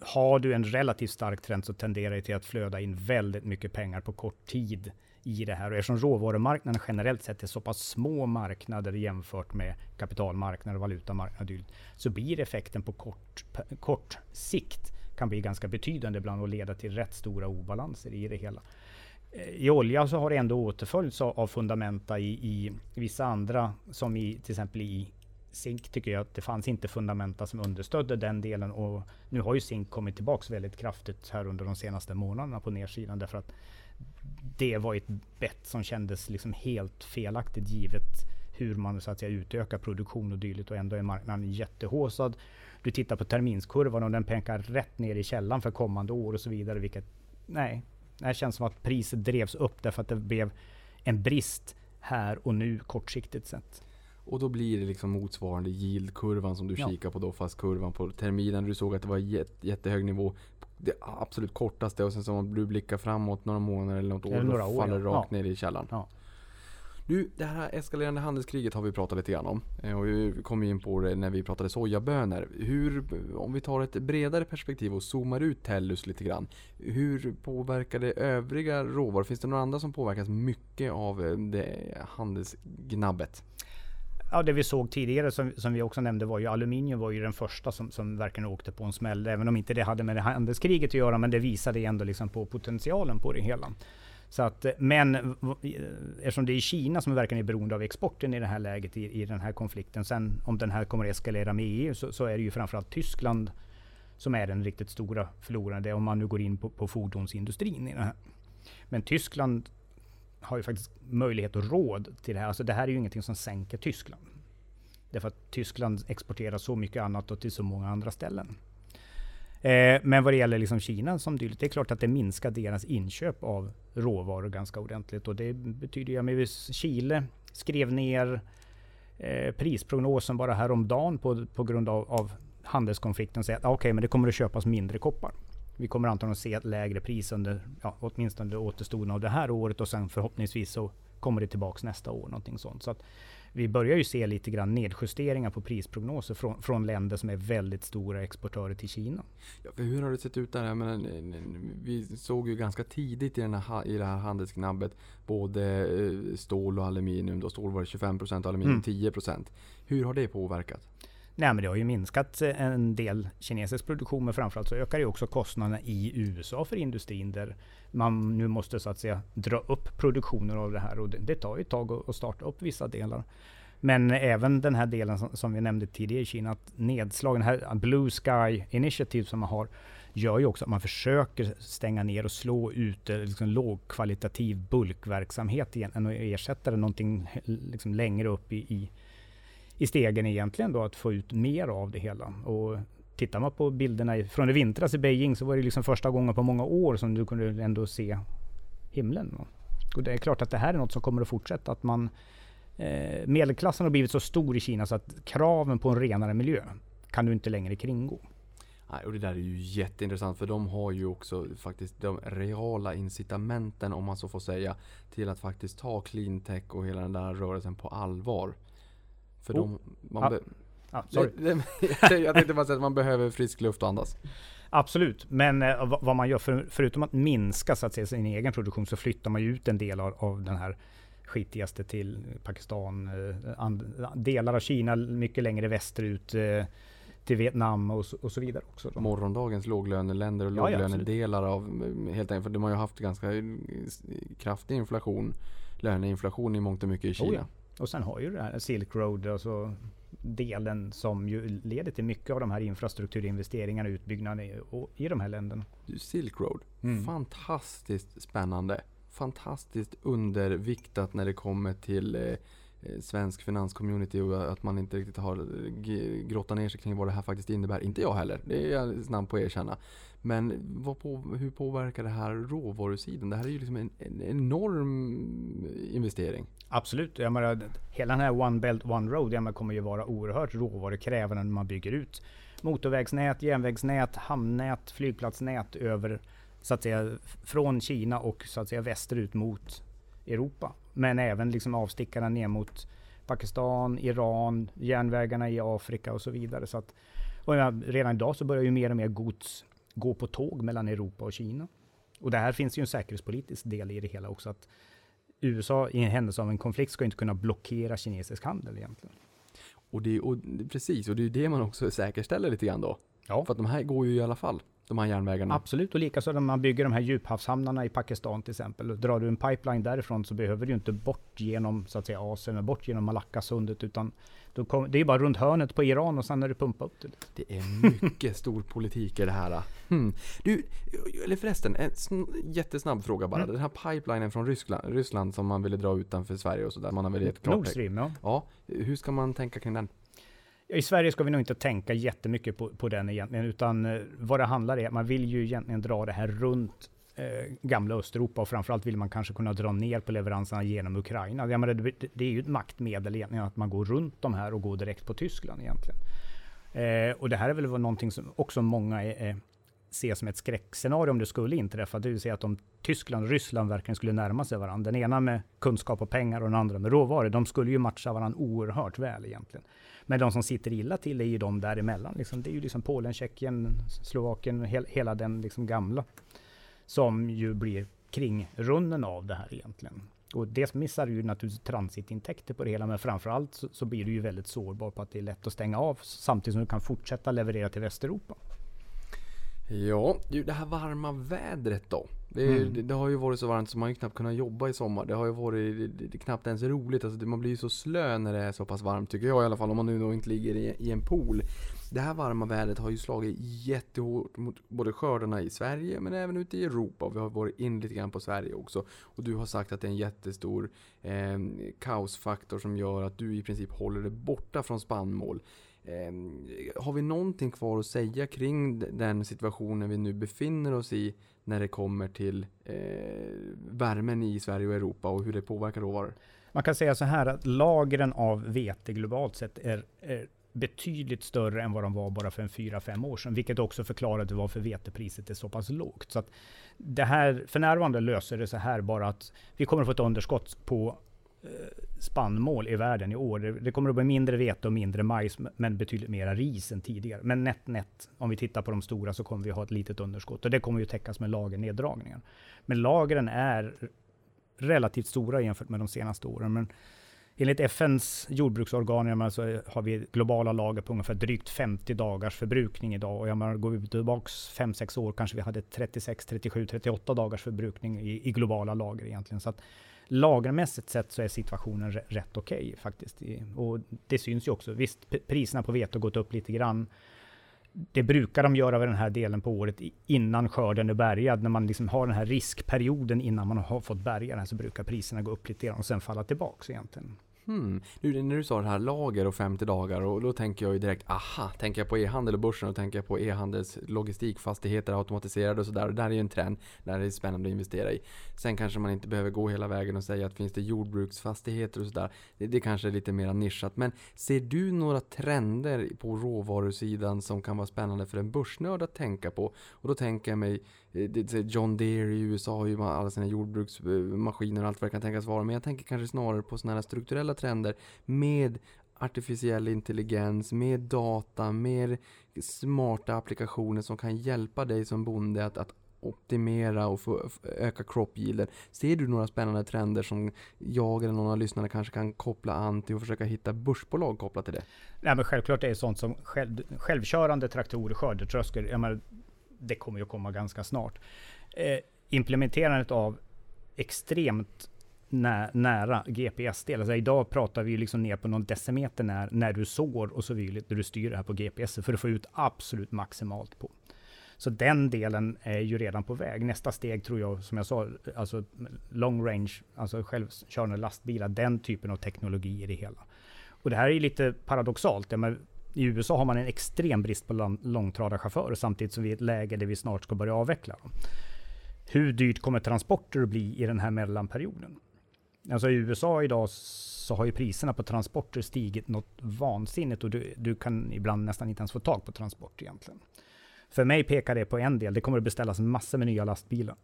har du en relativt stark trend så tenderar det till att flöda in väldigt mycket pengar på kort tid i det här. Och eftersom råvarumarknaden generellt sett är så pass små marknader jämfört med kapitalmarknader och valutamarknader så blir effekten på kort, kort sikt kan bli ganska betydande ibland och leda till rätt stora obalanser i det hela. Eh, I olja så har det ändå återföljts av fundamenta i, i vissa andra, som i till exempel i zink tycker jag att det fanns inte fundamenta som understödde den delen och nu har ju zink kommit tillbaks väldigt kraftigt här under de senaste månaderna på nedsidan därför att det var ett bett som kändes liksom helt felaktigt givet hur man så att säga utökar produktion och dylikt och ändå är marknaden jättehåsad. Du tittar på terminskurvan och den pekar rätt ner i källan för kommande år och så vidare. Vilket, nej, det känns som att priset drevs upp därför att det blev en brist här och nu kortsiktigt sett. Och då blir det liksom motsvarande yieldkurvan som du ja. kikar på då, fast kurvan på terminen. Du såg att det var jättehög nivå det absolut kortaste och sen så om du blickar framåt några månader eller något år, eller då faller det rakt ja. ner i källaren. Ja. Du, det här eskalerande handelskriget har vi pratat lite grann om. Eh, och vi kom in på det när vi pratade sojabönor. Hur, om vi tar ett bredare perspektiv och zoomar ut Tellus lite grann. Hur påverkar det övriga råvaror? Finns det några andra som påverkas mycket av eh, det handelsgnabbet? Ja, det vi såg tidigare som, som vi också nämnde var ju aluminium var ju den första som, som verkligen åkte på en smäll. Även om inte det hade med det handelskriget att göra, men det visade ändå liksom på potentialen på det hela. Så att, men eftersom det är Kina som verkligen är beroende av exporten i det här läget i, i den här konflikten. Sen om den här kommer att eskalera med EU så, så är det ju framförallt Tyskland som är den riktigt stora förloraren. Det är om man nu går in på, på fordonsindustrin i det här. Men Tyskland har ju faktiskt möjlighet och råd till det här. Alltså det här är ju ingenting som sänker Tyskland. Därför att Tyskland exporterar så mycket annat och till så många andra ställen. Eh, men vad det gäller liksom Kina som dylikt, det är klart att det minskar deras inköp av råvaror ganska ordentligt. Och det betyder ju, men Chile skrev ner eh, prisprognosen bara häromdagen på, på grund av, av handelskonflikten säger att ah, okej, men det kommer att köpas mindre koppar. Vi kommer antagligen att se ett lägre pris under ja, åtminstone återstoden av det här året och sen förhoppningsvis så kommer det tillbaks nästa år. Någonting sånt. Så att vi börjar ju se lite grann nedjusteringar på prisprognoser från, från länder som är väldigt stora exportörer till Kina. Ja, för hur har det sett ut där? Jag menar, vi såg ju ganska tidigt i, den här, i det här handelsknabbet både eh, stål och aluminium. Då stål var det 25% och aluminium Mm. 10%. Hur har det påverkat? Nej, men det har ju minskat eh, en del kinesisk produktion, men framförallt så ökar det också kostnaderna i USA för industrin där man nu måste så att säga dra upp produktionen av det här och det, det tar ju ett tag att- starta upp vissa delar. Men även den här delen som, som vi nämnde tidigare i Kina, att nedslagen, här Blue Sky Initiative som man har, gör ju också att man försöker stänga ner och slå ut eh, liksom lågkvalitativ bulkverksamhet igen, än att ersätta det någonting liksom längre upp i, i i stegen egentligen då att få ut mer av det hela. Och tittar man på bilderna från i vintras i Beijing så var det liksom första gången på många år som du kunde ändå se himlen. Och det är klart att det här är något som kommer att fortsätta. Att man, eh, medelklassen har blivit så stor i Kina så att kraven på en renare miljö kan du inte längre kringgå. Nej, och det där är ju jätteintressant för de har ju också faktiskt de reala incitamenten om man så får säga till att faktiskt ta cleantech och hela den där rörelsen på allvar. För Oh. de, man be- Ja, sorry. Jag tänkte bara säga att man behöver frisk luft och andas. Absolut, men eh, vad- man gör för, förutom att minska så att säga, sin egen produktion så flyttar man ju ut en del av, av den här skitigaste till Pakistan, eh, and, delar av Kina mycket längre västerut eh, till Vietnam och så, och så vidare också. Då. Morgondagens låglöneländer och Ja, ja, låglönedelar av helt enkelt, för de har ju haft ganska eh, kraftig inflation, löneinflation i mångt och mycket i Kina. Oh ja. Och sen har ju det här Silk Road, alltså delen som ju leder till mycket av de här infrastrukturinvesteringarna och utbyggnaden i, i de här länderna. Silk Road, Mm. fantastiskt spännande. Fantastiskt underviktat när det kommer till eh, eh, svensk finanscommunity och att man inte riktigt har eh, grottat ner sig kring vad det här faktiskt innebär. Inte jag heller, det är jag snabb på att erkänna. Men vad på, hur påverkar det här råvarusidan? Det här är ju liksom en, en enorm investering. Absolut. Jag menar, hela den här One Belt One Road jag menar, kommer ju vara oerhört råvarukrävande när man bygger ut motorvägsnät, järnvägsnät, hamnnät, flygplatsnät över så att säga från Kina och så att säga västerut mot Europa. Men även liksom avstickarna ner mot Pakistan, Iran, järnvägarna i Afrika och så vidare. Så att, och redan idag så börjar ju mer och mer gods gå på tåg mellan Europa och Kina. Och det här finns ju en säkerhetspolitisk del i det hela också. att USA i en händelse av en konflikt ska inte kunna blockera kinesisk handel egentligen. Och det, och, precis, och det är ju det man också säkerställer lite grann då. Ja, För att de här går ju i alla fall, de här järnvägarna. absolut. Och likaså när man bygger de här djuphavshamnarna i Pakistan till exempel. Och Drar du en pipeline därifrån så behöver du inte bort genom så att säga Asien, och bort genom Malackasundet utan kom, det är bara runt hörnet på Iran och sen är det pumpa upp det. Det är mycket stor politik i det här. Hmm. Du, eller förresten, en sn- jättesnabb fråga bara. Mm. Den här pipelinen från Ryssland, Ryssland som man ville dra utanför Sverige och sådär. Man har väl gett Nord. Stream, ja. Ja, hur ska man tänka kring den? I Sverige ska vi nog inte tänka jättemycket på, på den egentligen, utan eh, vad det handlar är man vill ju egentligen dra det här runt eh, gamla Östeuropa och framförallt vill man kanske kunna dra ner på leveranserna genom Ukraina. Jag menar, det, det är ju ett maktmedel egentligen att man går runt de här och går direkt på Tyskland egentligen. Eh, och det här är väl någonting som också många är, är, ser som ett skräckscenario om det skulle inträffa. Det vill säga att om Tyskland och Ryssland verkligen skulle närma sig varandra. Den ena med kunskap och pengar och den andra med råvaror. De skulle ju matcha varandra oerhört väl egentligen. Men de som sitter illa till är ju de däremellan. Liksom, det är ju liksom Polen, Tjeckien, Slovakien, hel, hela den liksom gamla. Som ju blir kringrunden av det här egentligen. Och dels missar du ju naturligtvis transitintäkter på det hela, men framförallt så, så blir du ju väldigt sårbar på att det är lätt att stänga av samtidigt som du kan fortsätta leverera till Västeuropa. Ja, det här varma vädret då. Det, Mm. det, det har ju varit så varmt så man har ju knappt kunnat jobba i sommar. Det har ju varit det, är knappt ens roligt. Alltså det, man blir ju så slö när det är så pass varmt tycker jag i alla fall. Om man nu då inte ligger i, i en pool. Det här varma vädret har ju slagit jättehårt mot både skördarna i Sverige men även ute i Europa. Vi har varit in lite grann på Sverige också. Och du har sagt att det är en jättestor eh, kaosfaktor som gör att du i princip håller dig borta från spannmål. Eh, har vi någonting kvar att säga kring den situationen vi nu befinner oss i när det kommer till eh, värmen i Sverige och Europa och hur det påverkar råvaror? Man kan säga så här att lagren av vete globalt sett är, är betydligt större än vad de var bara för en 4-5 år sedan, vilket också förklarade varför vetepriset är så pass lågt. Så att det här, för närvarande löser det så här bara att vi kommer att få ett underskott på Eh, spannmål i världen i år. Det, kommer att bli mindre vete och mindre majs, men betydligt mera ris än tidigare. Men nätt nätt, om vi tittar på de stora, så kommer vi ha ett litet underskott och det kommer ju täckas med lagerneddragningar. Men lagren är relativt stora jämfört med de senaste åren. Men enligt FNs jordbruksorgan så har vi globala lager på ungefär drygt 50 dagars förbrukning idag. Och jag menar, går vi tillbaks 5-6 år kanske vi hade 36, 37, 38 dagars förbrukning i, i globala lager egentligen. Så att lagermässigt sett så är situationen rätt okej faktiskt. Och det syns ju också. Visst, priserna på vete har gått upp lite grann. Det brukar de göra vid den här delen på året innan skörden är bärgad. När man liksom har den här riskperioden innan man har fått bärga den så brukar priserna gå upp lite grann och sen falla tillbaks egentligen. Hmm. Nu, när du sa det här lager och 50 dagar och då tänker jag ju direkt aha, tänker jag på e-handel och börsen och tänker jag på e-handels logistikfastigheter automatiserade och sådär. Och där är ju en trend, där är spännande att investera i. Sen kanske man inte behöver gå hela vägen och säga att finns det jordbruksfastigheter och sådär. Det, det kanske är lite mer nischat. Men ser du några trender på råvarusidan som kan vara spännande för en börsnörd att tänka på? Och då tänker jag mig, eh, John Deere i USA har ju alla sina jordbruksmaskiner och allt vad det kan tänkas vara. Men jag tänker kanske snarare på sådana här strukturella trender med artificiell intelligens, med data, med smarta applikationer som kan hjälpa dig som bonde att, att optimera och få, öka crop yielden. Ser du några spännande trender som jag eller någon av lyssnarna kanske kan koppla an till och försöka hitta börsbolag kopplat till det? Nej, men självklart är det sånt som själv, självkörande traktorer, skördetröskor, jag menar, det kommer ju att komma ganska snart. Eh, implementerandet av extremt nä, nära GPS-del. Alltså idag pratar vi liksom ner på någon decimeter när, när du sår och så vidare, där du styr det här på GPS för att få ut absolut maximalt på. Så den delen är ju redan på väg. Nästa steg tror jag, som jag sa, alltså long range, alltså självkörande lastbilar, den typen av teknologi i det hela. Och det här är ju lite paradoxalt. Ja, men I USA har man en extrem brist på långtradarchaufförer samtidigt som vi är i ett läge där vi snart ska börja avveckla dem. Hur dyrt kommer transporter att bli i den här mellanperioden? Alltså i USA idag så har ju priserna på transporter stigit något vansinnigt och du, du kan ibland nästan inte ens få tag på transport egentligen. För mig pekar det på en del. Det kommer att beställas massor med nya lastbilar.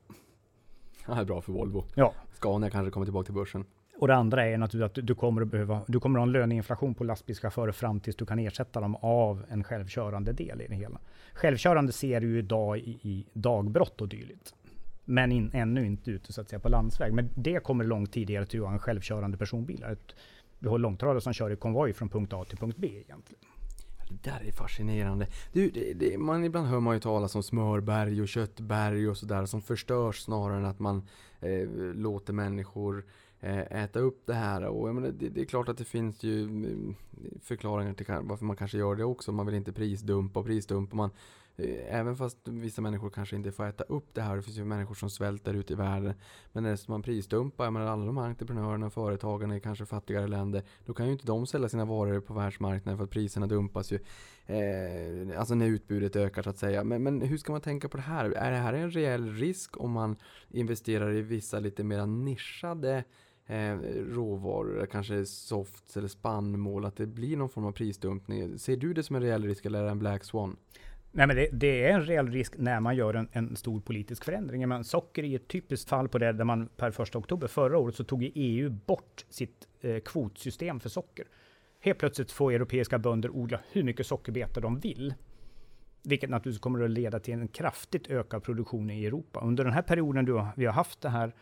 Det här är bra för Volvo. Ja, Scania kanske kommer tillbaka till börsen. och det andra är naturligtvis att du- kommer att behöva, du kommer att ha en löneinflation på lastbilschaufförer fram tills du kan ersätta dem av en självkörande del i det hela. Självkörande ser du idag i, i dagbrott och dylikt. Men in, ännu inte ute så att säga på landsväg. Men det kommer långt tidigare till att ha en självkörande personbil. Ett- har långtradare som kör i konvoj från punkt A till punkt B egentligen. Det där är fascinerande. Du, det, det, man, ibland hör man ju talas om smörberg och köttberg och sådär som förstörs snarare än att man eh, låter människor eh, äta upp det här. Och jag menar, det, det är klart att det finns ju mm, förklaringar till varför man kanske gör det också. Man vill inte prisdumpa och prisdumpar man Eh, även fast vissa människor kanske inte får äta upp det här. Det finns ju människor som svälter ute i världen. Men när man prisdumpar, jag menar alla de här entreprenörerna och företagarna i kanske fattigare länder. Då kan ju inte de sälja sina varor på världsmarknaden för att priserna dumpas ju. Eh, alltså när utbudet ökar så att säga. Men, men hur ska man tänka på det här? Är det här en reell risk om man investerar i vissa lite mer nischade eh, råvaror, kanske softs eller spannmål, att det blir någon form av prisdumpning. Ser du det som en reell risk eller är det en black swan? Nej, men det, det är en reell risk när man gör en, en stor politisk förändring. Men socker är ett typiskt fall på det där man per första oktober förra året så tog EU bort sitt eh, kvotsystem för socker. Helt plötsligt får europeiska bönder odla hur mycket sockerbetor de vill. Vilket naturligtvis kommer att leda till en kraftigt ökad produktion i Europa. Under den här perioden du, vi har haft det här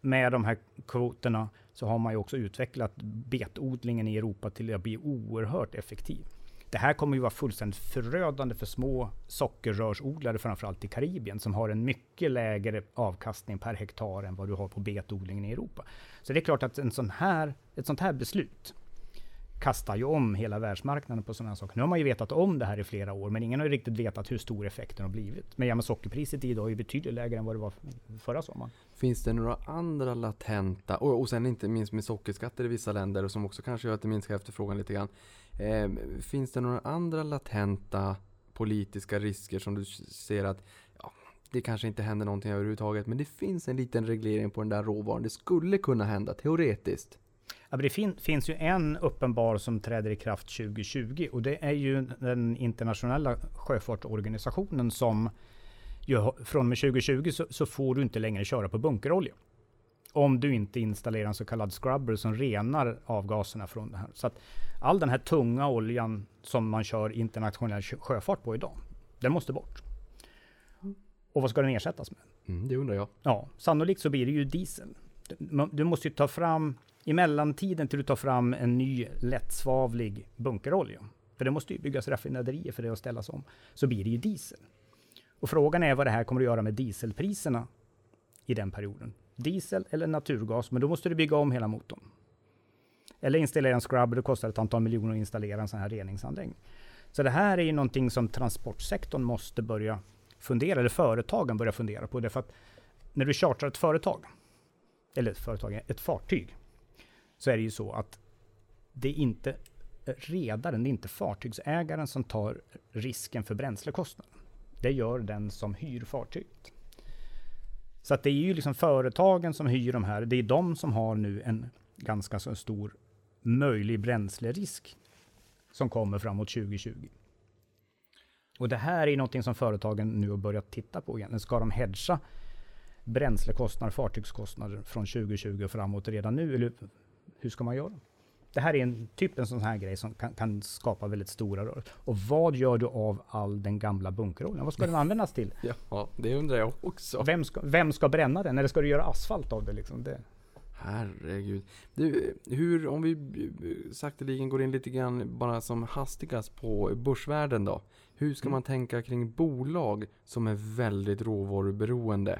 med de här kvoterna så har man ju också utvecklat betodlingen i Europa till att bli oerhört effektiv. Det här kommer ju vara fullständigt förödande för små sockerrörsodlare, framförallt i Karibien, som har en mycket lägre avkastning per hektar än vad du har på betodlingen i Europa. Så det är klart att en sån här, ett sånt här beslut kastar ju om hela världsmarknaden på sådana här saker. Nu har man ju vetat om det här i flera år, men ingen har ju riktigt vetat hur stor effekten har blivit. Men ja, men sockerpriset idag är ju betydligt lägre än vad det var förra sommaren. Finns det några andra latenta, och, och sen inte minst med sockerskatter i vissa länder, som också kanske gör att det minskar efterfrågan lite grann. Eh, finns det några andra latenta politiska risker som du ser att ja, det kanske inte händer någonting överhuvudtaget, men det finns en liten reglering på den där råvaran. Det skulle kunna hända, teoretiskt. Ja, det fin finns ju en uppenbar som träder i kraft 2020 och det är ju den internationella sjöfartsorganisationen som ju, från och med 2020 så, så, får du inte längre köra på bunkerolja. Om du inte installerar en så kallad scrubber som renar avgaserna från det här. Så att all den här tunga oljan som man kör internationell sjöfart på idag, den måste bort. Och vad ska den ersättas med? Mm, det undrar jag. Ja, sannolikt så blir det ju diesel. Du måste ju ta fram i mellantiden till du tar fram en ny lättsvavlig bunkerolja, för det måste ju byggas raffinaderier för det att ställas om, så blir det ju diesel. Och frågan är vad det här kommer att göra med dieselpriserna i den perioden. Diesel eller naturgas, men då måste du bygga om hela motorn. Eller installera en scrubber, det kostar ett antal miljoner att installera en sån här reningsanläggning. Så det här är ju någonting som transportsektorn måste börja fundera, eller företagen börja fundera på. Därför att när du chartrar ett företag, eller ett företag, ett fartyg, så är det ju så att det är inte redaren, det är inte fartygsägaren som tar risken för bränslekostnaden. Det gör den som hyr fartyget. Så att det är ju liksom företagen som hyr de här, det är de som har nu en ganska så stor möjlig bränslerisk som kommer framåt 2020. Och det här är någonting som företagen nu har börjat titta på igen. Ska de hedga bränslekostnader, fartygskostnader från 2020 och framåt redan nu? Eller hur ska man göra? Det här är en typ en sån här grej som kan, kan skapa väldigt stora rörelser. Och vad gör du av all den gamla bunkeroljan? Vad ska den användas till? Ja, det undrar jag också. Vem ska, vem ska bränna den? Eller ska du göra asfalt av det? Liksom? det. Herregud. Du, hur, om vi sakteligen går in lite grann bara som hastigast på börsvärlden då. Hur ska mm. man tänka kring bolag som är väldigt råvaruberoende?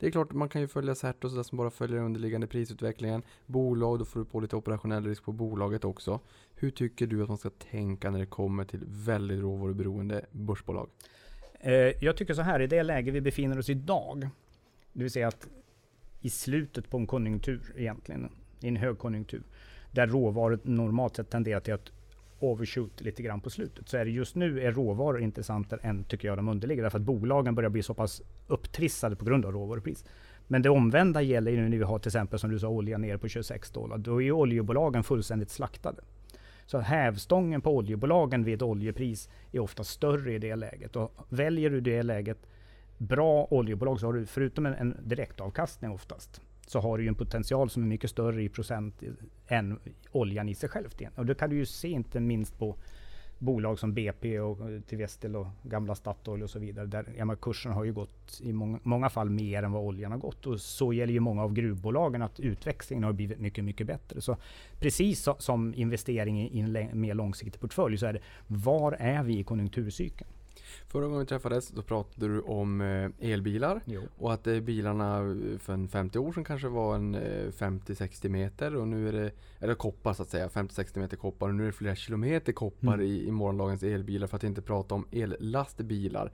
Det är klart, man kan ju följa CERT och sådär som bara följer underliggande prisutvecklingen. Bolag, då får du på lite operationell risk på bolaget också. Hur tycker du att man ska tänka när det kommer till väldigt råvaruberoende börsbolag? Eh, jag tycker så här, i det läge vi befinner oss idag, det vill säga att i slutet på en konjunktur egentligen, i en högkonjunktur, där råvaror normalt sett tenderar till att overshoot lite grann på slutet. Så är det just nu är råvaror intressantare än, tycker jag, de underliggande. Därför att bolagen börjar bli så pass upptrissade på grund av råvarupris. Men det omvända gäller ju nu när vi har till exempel, som du sa, olja ner på 26 dollar. Då är ju oljebolagen fullständigt slaktade. Så hävstången på oljebolagen vid ett oljepris är ofta större i det läget. Och väljer du det läget bra oljebolag så har du förutom en, en direktavkastning oftast så har du ju en potential som är mycket större i procent än oljan i sig själv. Igen. Och det kan du ju se inte minst på bolag som BP och eh, till och gamla Statoil och så vidare. Där ja, kursen har ju gått i många, många, fall mer än vad oljan har gått. Och så gäller ju många av gruvbolagen att utväxlingen har blivit mycket, mycket bättre. Så precis så, som investering i en mer långsiktig portfölj så är det, var är vi i konjunkturcykeln? Förra gången vi träffades då pratade du om eh, elbilar jo. och att eh, bilarna för en 50 år sedan kanske var en 50-60 eh, meter och nu är det, eller koppar så att säga, 50-60 meter koppar och nu är det flera kilometer koppar mm. i, i morgondagens elbilar för att inte prata om ellastbilar.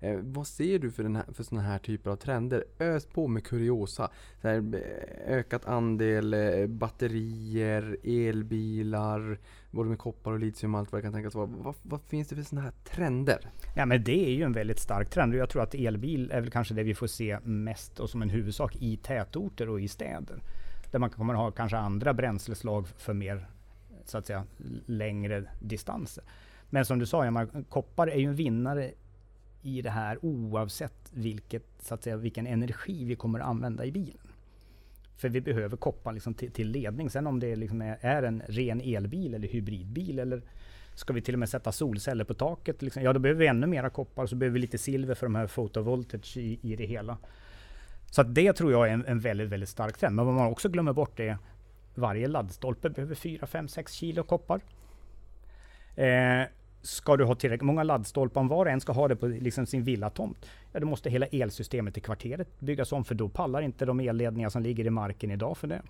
Eh, vad ser du för, den här, för sådana här typer av trender? Ös på med kuriosa. Så här, eh, ökat andel eh, batterier, elbilar, både med koppar och litium och allt vad det kan tänkas vara. Vad, vad finns det för sådana här trender? Ja men det är ju en väldigt stark trend och jag tror att elbil är väl kanske det vi får se mest och som en huvudsak i tätorter och i städer. Där man kommer att ha kanske andra bränsleslag för mer så att säga längre distanser. Men som du sa, ja, koppar är ju en vinnare i det här oavsett vilket, så att säga, vilken energi vi kommer att använda i bilen. För vi behöver koppar liksom till, till, ledning. Sen om det liksom är, är, en ren elbil eller hybridbil eller ska vi till och med sätta solceller på taket? Liksom, ja, då behöver vi ännu mera koppar och så behöver vi lite silver för de här photovoltage i, i det hela. Så att det tror jag är en, en väldigt, väldigt stark trend. Men vad man också glömmer bort är varje laddstolpe behöver 4, 5, 6 kilo koppar. Eh, ska du ha tillräckligt många laddstolpar, om var och en ska ha det på liksom sin villatomt, ja då måste hela elsystemet i kvarteret byggas om, för då pallar inte de elledningar som ligger i marken idag för det.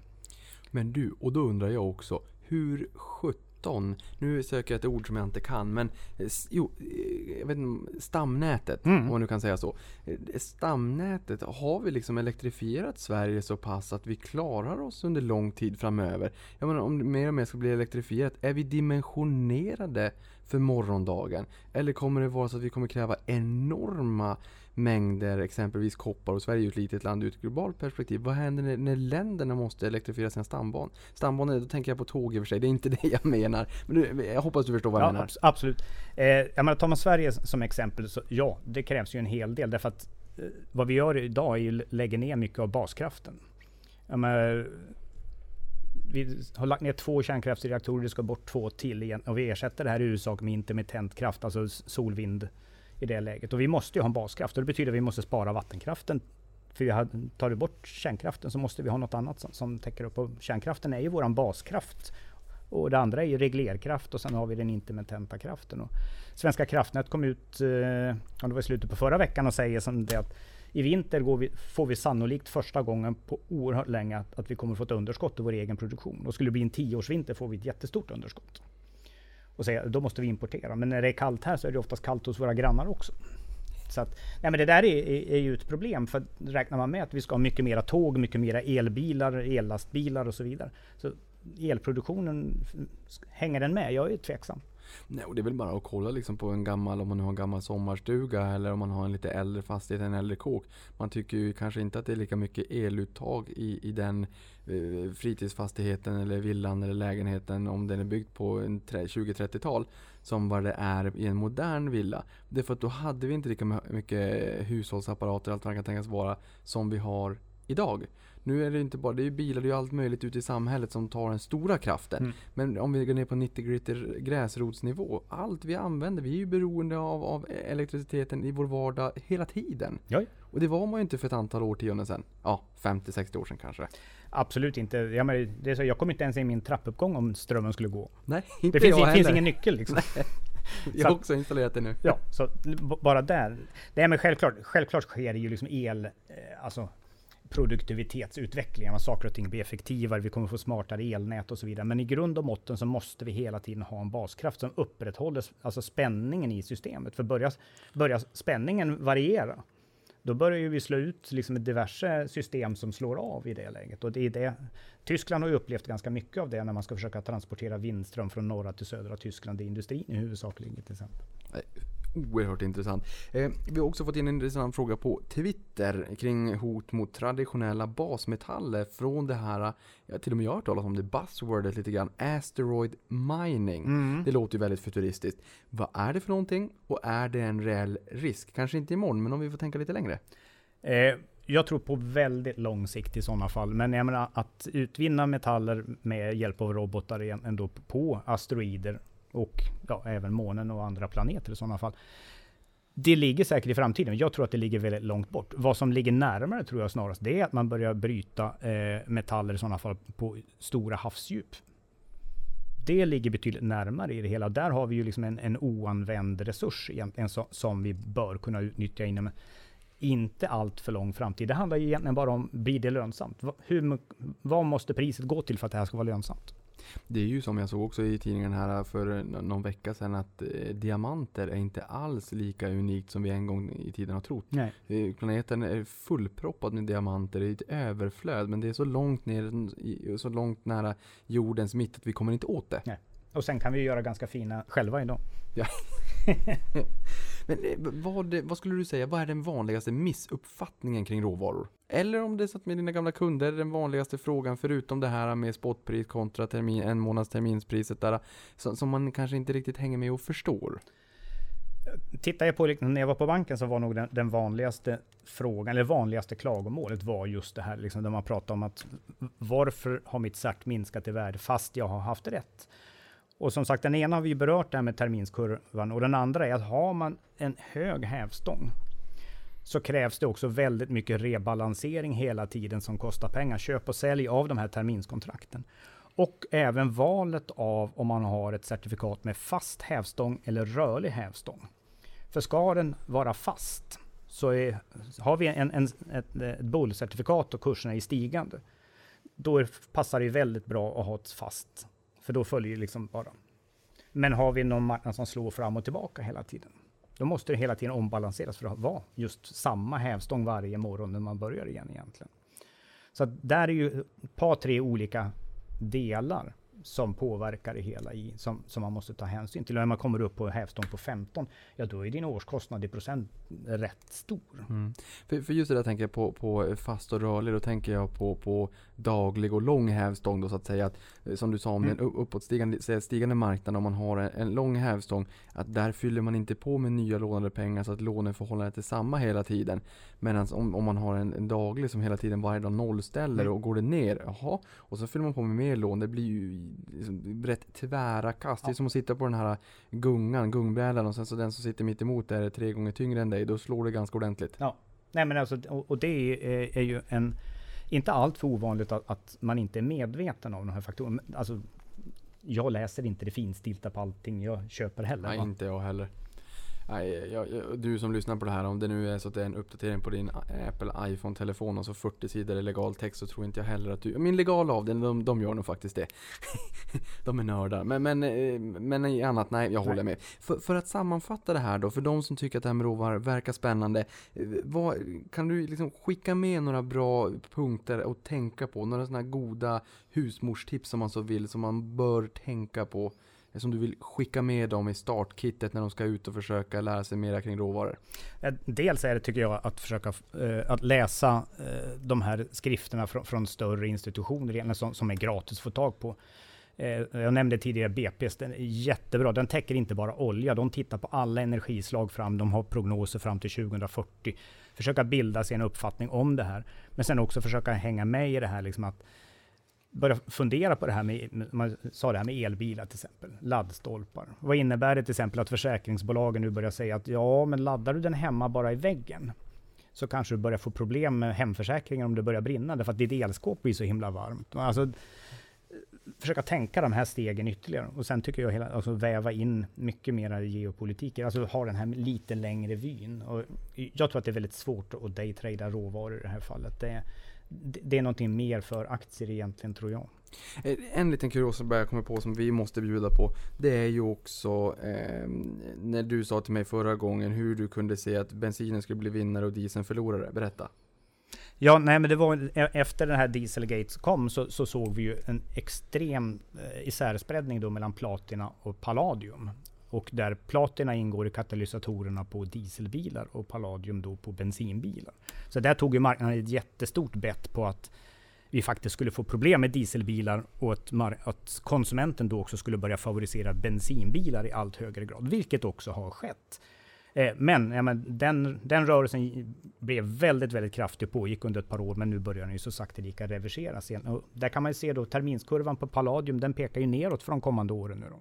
Men du, och då undrar jag också, hur sjutton 17, nu söker jag ett ord som jag inte kan, men eh, jo, eh, jag vet inte, stamnätet, Mm. om man nu kan säga så. Eh, Stamnätet, har vi liksom elektrifierat Sverige så pass att vi klarar oss under lång tid framöver? Jag menar, om det mer och mer ska bli elektrifierat, är vi dimensionerade för morgondagen? Eller kommer det vara så att vi kommer kräva enorma mängder exempelvis koppar och Sverige är ju ett litet land ur ett globalt perspektiv. Vad händer när, när länderna måste elektrifiera sina stambanor? Stambanor, då tänker jag på tåg i och för sig. Det är inte det jag menar. Men du, jag hoppas du förstår vad jag Ja, menar. abs- absolut. Eh, jag menar, tar man Sverige som exempel, så ja, det krävs ju en hel del. Därför att eh, vad vi gör idag är ju lägga ner mycket av baskraften. Jag menar, vi har lagt ner två kärnkraftsreaktorer, det ska bort två till igen. Och vi ersätter det här i huvudsak med intermittent kraft, alltså solvind i det läget. Och vi måste ju ha en baskraft och det betyder att vi måste spara vattenkraften. För vi har, tar du bort kärnkraften så måste vi ha något annat som, som täcker upp. Och kärnkraften är ju våran baskraft. Och det andra är ju reglerkraft och sen har vi den intermittenta kraften. Och Svenska kraftnät kom ut, eh, det var i slutet på förra veckan och säger som det att i vinter går vi, får vi sannolikt första gången på oerhört länge att, att vi kommer få ett underskott i vår egen produktion. Och skulle det bli en tioårsvinter får vi ett jättestort underskott. Och säga, då måste vi importera. Men när det är kallt här så är det oftast kallt hos våra grannar också. Så att, nej men det där är, är, är ju ett problem. För räknar man med att vi ska ha mycket mera tåg, mycket mera elbilar, ellastbilar och så vidare. Så elproduktionen, hänger den med? Jag är tveksam. Nej, och det är väl bara att kolla liksom på en gammal, om man nu har en gammal sommarstuga eller om man har en lite äldre fastighet, en äldre kåk. Man tycker ju kanske inte att det är lika mycket eluttag i, i den eh, fritidsfastigheten eller villan eller lägenheten om den är byggd på 20-30-tal som vad det är i en modern villa. Det är för att då hade vi inte lika mycket hushållsapparater, allt vad det kan tänkas vara, som vi har idag. Nu är det inte bara, det är ju bilar, det är ju allt möjligt ute i samhället som tar den stora kraften. Mm. Men om vi går ner på 90 gritty gräsrotsnivå, allt vi använder, vi är ju beroende av, av elektriciteten i vår vardag hela tiden. Ja. Och det var man ju inte för ett antal årtionden sedan. Ja, 50-60 år sedan kanske. Absolut inte. Jag, menar, det är så, jag kommer inte ens in i min trappuppgång om strömmen skulle gå. Nej, inte Det finns, jag det finns heller. ingen nyckel liksom. Jag har också installerat det nu. Ja, så bara där. Nej men självklart, självklart sker det ju liksom el, eh, alltså produktivitetsutveckling, att saker och ting blir effektivare, vi kommer få smartare elnät och så vidare. Men i grund och botten så måste vi hela tiden ha en baskraft som upprätthåller alltså spänningen i systemet. För börjar, börjar spänningen variera, då börjar vi slå ut liksom diverse system som slår av i det läget. Och det är det. Tyskland har ju upplevt ganska mycket av det när man ska försöka transportera vindström från norra till södra Tyskland. Det är industrin i huvudsak ligger till exempel. Oerhört intressant. Eh, vi har också fått in en intressant fråga på Twitter kring hot mot traditionella basmetaller från det här, ja, till och med jag har hört talas om det buzzwordet lite grann, asteroid mining. Det låter ju väldigt futuristiskt. Vad är det för någonting och är det en reell risk? Kanske inte imorgon, men om vi får tänka lite längre. Eh, jag tror på väldigt lång sikt i sådana fall. Men jag menar att utvinna metaller med hjälp av robotar ändå på asteroider och ja, även månen och andra planeter i sådana fall. Det ligger säkert i framtiden. Jag tror att det ligger väldigt långt bort. Vad som ligger närmare tror jag snarast det är att man börjar bryta eh, metaller i sådana fall på stora havsdjup. Det ligger betydligt närmare i det hela. Där har vi ju liksom en, en oanvänd resurs egentligen så, som vi bör kunna utnyttja inom en inte allt för lång framtid. Det handlar ju egentligen bara om, blir det lönsamt? Hur, vad måste priset gå till för att det här ska vara lönsamt? Det är ju som jag såg också i tidningen här för nå- någon vecka sedan att eh, diamanter är inte alls lika unikt som vi en gång i tiden har trott. Nej. Eh, Planeten är fullproppad med diamanter, är ett överflöd men det är så långt ner, i- så långt nära jordens mitt att vi kommer inte åt det. Och sen kan vi göra ganska fina själva idag. Men eh, vad, eh, vad skulle du säga, vad är den vanligaste missuppfattningen kring råvaror? Eller om det är så att med dina gamla kunder, den vanligaste frågan förutom det här med spotpris kontra termin, en månads terminspriset där, som, som man kanske inte riktigt hänger med och förstår. Tittar jag på, liksom, när jag var på banken så var nog den, den vanligaste frågan, eller vanligaste klagomålet var just det här, liksom, där man pratar om att varför har mitt cert minskat i värde fast jag har haft rätt? Och som sagt, den ena har vi berört det här med terminskurvan och den andra är att har man en hög hävstång så krävs det också väldigt mycket rebalansering hela tiden som kostar pengar. Köp och sälj av de här terminskontrakten. Och även valet av om man har ett certifikat med fast hävstång eller rörlig hävstång. För ska den vara fast så är, har vi en, en, ett, ett bullcertifikat och kurserna är stigande. Då är, passar det väldigt bra att ha ett fast. För då följer det liksom bara. Men har vi någon marknad som slår fram och tillbaka hela tiden. Då måste det hela tiden ombalanseras för att vara just samma hävstång varje morgon när man börjar igen egentligen. Så att där är ju ett par, tre olika delar som påverkar det hela i, som, som man måste ta hänsyn till. Och när man kommer upp på hävstång på 15, ja då är din årskostnad i procent rätt stor. Mm. För, för just det där tänker jag på, på fast och rörlig, då tänker jag på, på daglig och lång hävstång då så att säga. Att, eh, som du sa om Mm. den uppåtstigande stigande marknaden, om man har en, en lång hävstång, att där fyller man inte på med nya lånade pengar så att låneförhållandet är samma hela tiden. Medan om, om man har en, en daglig som hela tiden varje dag nollställer Mm. och går det ner, jaha, och så fyller man på med mer lån, det blir ju liksom rätt tvära kast. Det är Ja. som att sitta på den här gungan, gungbrädan och sen så den som sitter mitt emot är tre gånger tyngre än dig, då slår det ganska ordentligt. Nej men alltså, och, och det är, är ju en, inte allt för ovanligt att, att man inte är medveten om de här faktorerna. Alltså, jag läser inte det finstilta på allting jag köper heller. Nej, va? inte jag heller. Nej, jag, jag, du som lyssnar på det här, om det nu är så att det är en uppdatering på din Apple iPhone-telefon och så 40 sidor i legal text så tror inte jag heller att du... Min legala avdelning, de, de gör nog faktiskt det. de är nördar. Men, men, eh, men i annat, nej, jag håller Nej. med. För, för att sammanfatta det här då, för de som tycker att det här med råvaror verkar spännande. eh, Vad, kan du liksom skicka med några bra punkter att tänka på? Några sådana goda husmorstips som man så vill, som man bör tänka på? Som du vill skicka med dem i startkittet när de ska ut och försöka lära sig mera kring råvaror? Eh, dels är det, tycker jag, att försöka eh, att läsa eh, de här skrifterna från, från större institutioner som, som är gratis att få tag på. Jag nämnde tidigare BP's, den är jättebra. Den täcker inte bara olja, de tittar på alla energislag fram. De har prognoser fram till 2040. Försöka bilda sig en uppfattning om det här. Men sen också försöka hänga med i det här, liksom att börja fundera på det här med, man sa det här med elbilar till exempel, laddstolpar. Vad innebär det till exempel att försäkringsbolagen nu börjar säga att ja, men laddar du den hemma bara i väggen så kanske du börjar få problem med hemförsäkringen om det börjar brinna därför att ditt elskåp blir så himla varmt. Alltså, försöka tänka de här stegen ytterligare och sen tycker jag hela, alltså väva in mycket mera geopolitik, alltså ha den här lite längre vyn. Och jag tror att det är väldigt svårt att daytrada råvaror i det här fallet. Det, det är någonting mer för aktier egentligen tror jag. Eh, En liten kuriosa bara jag kommer på som vi måste bjuda på. Det är ju också eh, när du sa till mig förra gången hur du kunde se att bensinen skulle bli vinnare och dieseln förlorare. Berätta. Ja, nej men det var e- efter den här Dieselgate kom så, så såg vi ju en extrem eh, isärspreadning då mellan platina och palladium. Och där platina ingår i katalysatorerna på dieselbilar och palladium då på bensinbilar. Så där tog ju marknaden ett jättestort bett på att vi faktiskt skulle få problem med dieselbilar och att, att konsumenten då också skulle börja favorisera bensinbilar i allt högre grad, vilket också har skett. Eh, Men, ja, men den, den rörelsen blev väldigt, väldigt kraftig, pågick under ett par år, men nu börjar den ju så sakteliga reverseras igen. Och där kan man ju se då terminskurvan på Palladium, den pekar ju neråt för de kommande åren nu då.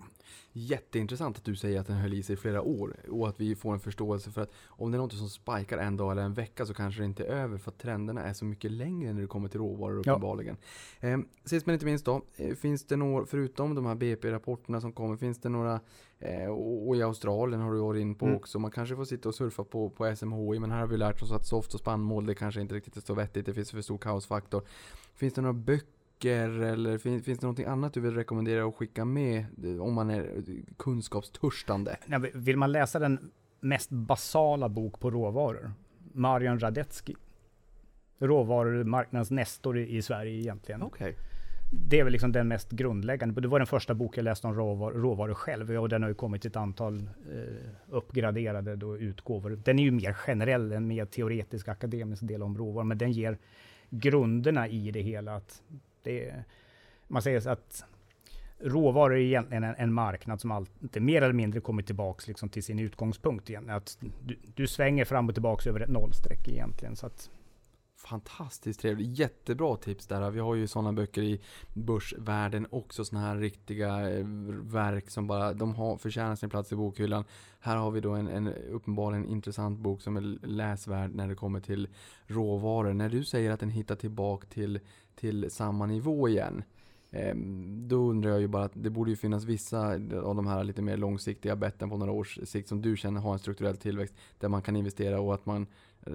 Jätteintressant att du säger att den höll i sig i flera år och att vi får en förståelse för att om det är något som spikar en dag eller en vecka så kanske det inte är över för att trenderna är så mycket längre när det kommer till råvaror Ja. uppenbarligen. Eh, sist men inte minst då, eh, finns det några, förutom de här BP-rapporterna som kommer, finns det några eh, och i Australien har du varit in på Mm. också. Man kanske får sitta och surfa på, på SMHI men här har vi lärt oss att soft och spannmål det kanske inte riktigt är så vettigt. Det finns för stor kaosfaktor. Finns det några böcker eller finns, finns det någonting annat du vill rekommendera att skicka med eh, om man är eh, kunskapstörstande? Vill man läsa den mest basala bok på råvaror, Marian Radetzky. Råvarumarknadens nestor i i Sverige egentligen. Okej. Det är väl liksom den mest grundläggande. Det var den första bok jag läste om råvar, råvaror själv och den har ju kommit ett antal eh, uppgraderade då, utgåvor. Den är ju mer generell, en mer teoretisk akademisk del om råvaror, men den ger grunderna i det hela. Att det, är- man säger att råvaror är egentligen en, en marknad som alltid mer eller mindre kommer tillbaks liksom till sin utgångspunkt igen. Att du, du svänger fram och tillbaks över ett nollstreck egentligen. Så att, Fantastiskt trevligt. Jättebra tips där. Vi har ju sådana böcker i börsvärlden också. Sådana här riktiga eh, verk som bara, de har förtjänar sin plats i bokhyllan. Här har vi då en, en uppenbarligen intressant bok som är läsvärd när det kommer till råvaror. När du säger att den hittar tillbaka till, till samma nivå igen. Ehm, då undrar jag ju bara att det borde ju finnas vissa av de här lite mer långsiktiga betten på några års sikt som du känner har en strukturell tillväxt där man kan investera och att man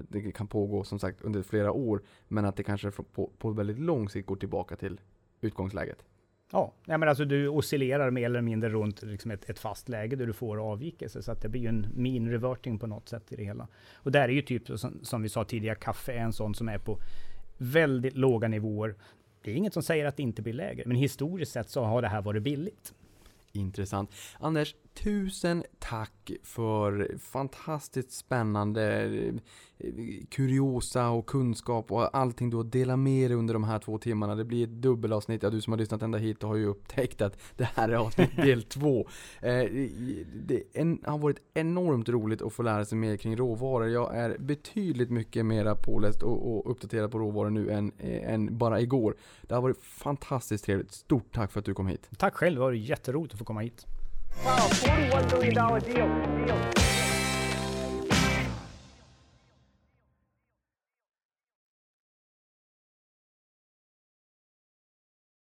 det kan pågå som sagt under flera år men att det kanske på, på väldigt lång sikt går tillbaka till utgångsläget. Ja, nej, men alltså du oscillerar mer eller mindre runt liksom ett, ett fast läge där du får avvikelse. Så att det blir ju en mean reverting på något sätt i det hela. Och där är ju typ som, som vi sa tidigare, kaffe är en sån som är på väldigt låga nivåer. Det är inget som säger att det inte blir lägre, men historiskt sett så har det här varit billigt. Intressant. Anders, tusen tack för fantastiskt spännande kuriosa och kunskap och allting du har delat med dig under de här två timmarna. Det blir ett dubbelavsnitt. Ja, du som har lyssnat ända hit har ju upptäckt att det här är avsnitt del två. Eh, det har varit enormt roligt att få lära sig mer kring råvaror. Jag är betydligt mycket mera påläst och, uppdaterad på råvaror nu än, eh, än bara igår. Det har varit fantastiskt trevligt. Stort tack för att du kom hit. Tack själv, det var jätteroligt att få komma hit. Wow, $41 billion deal. deal.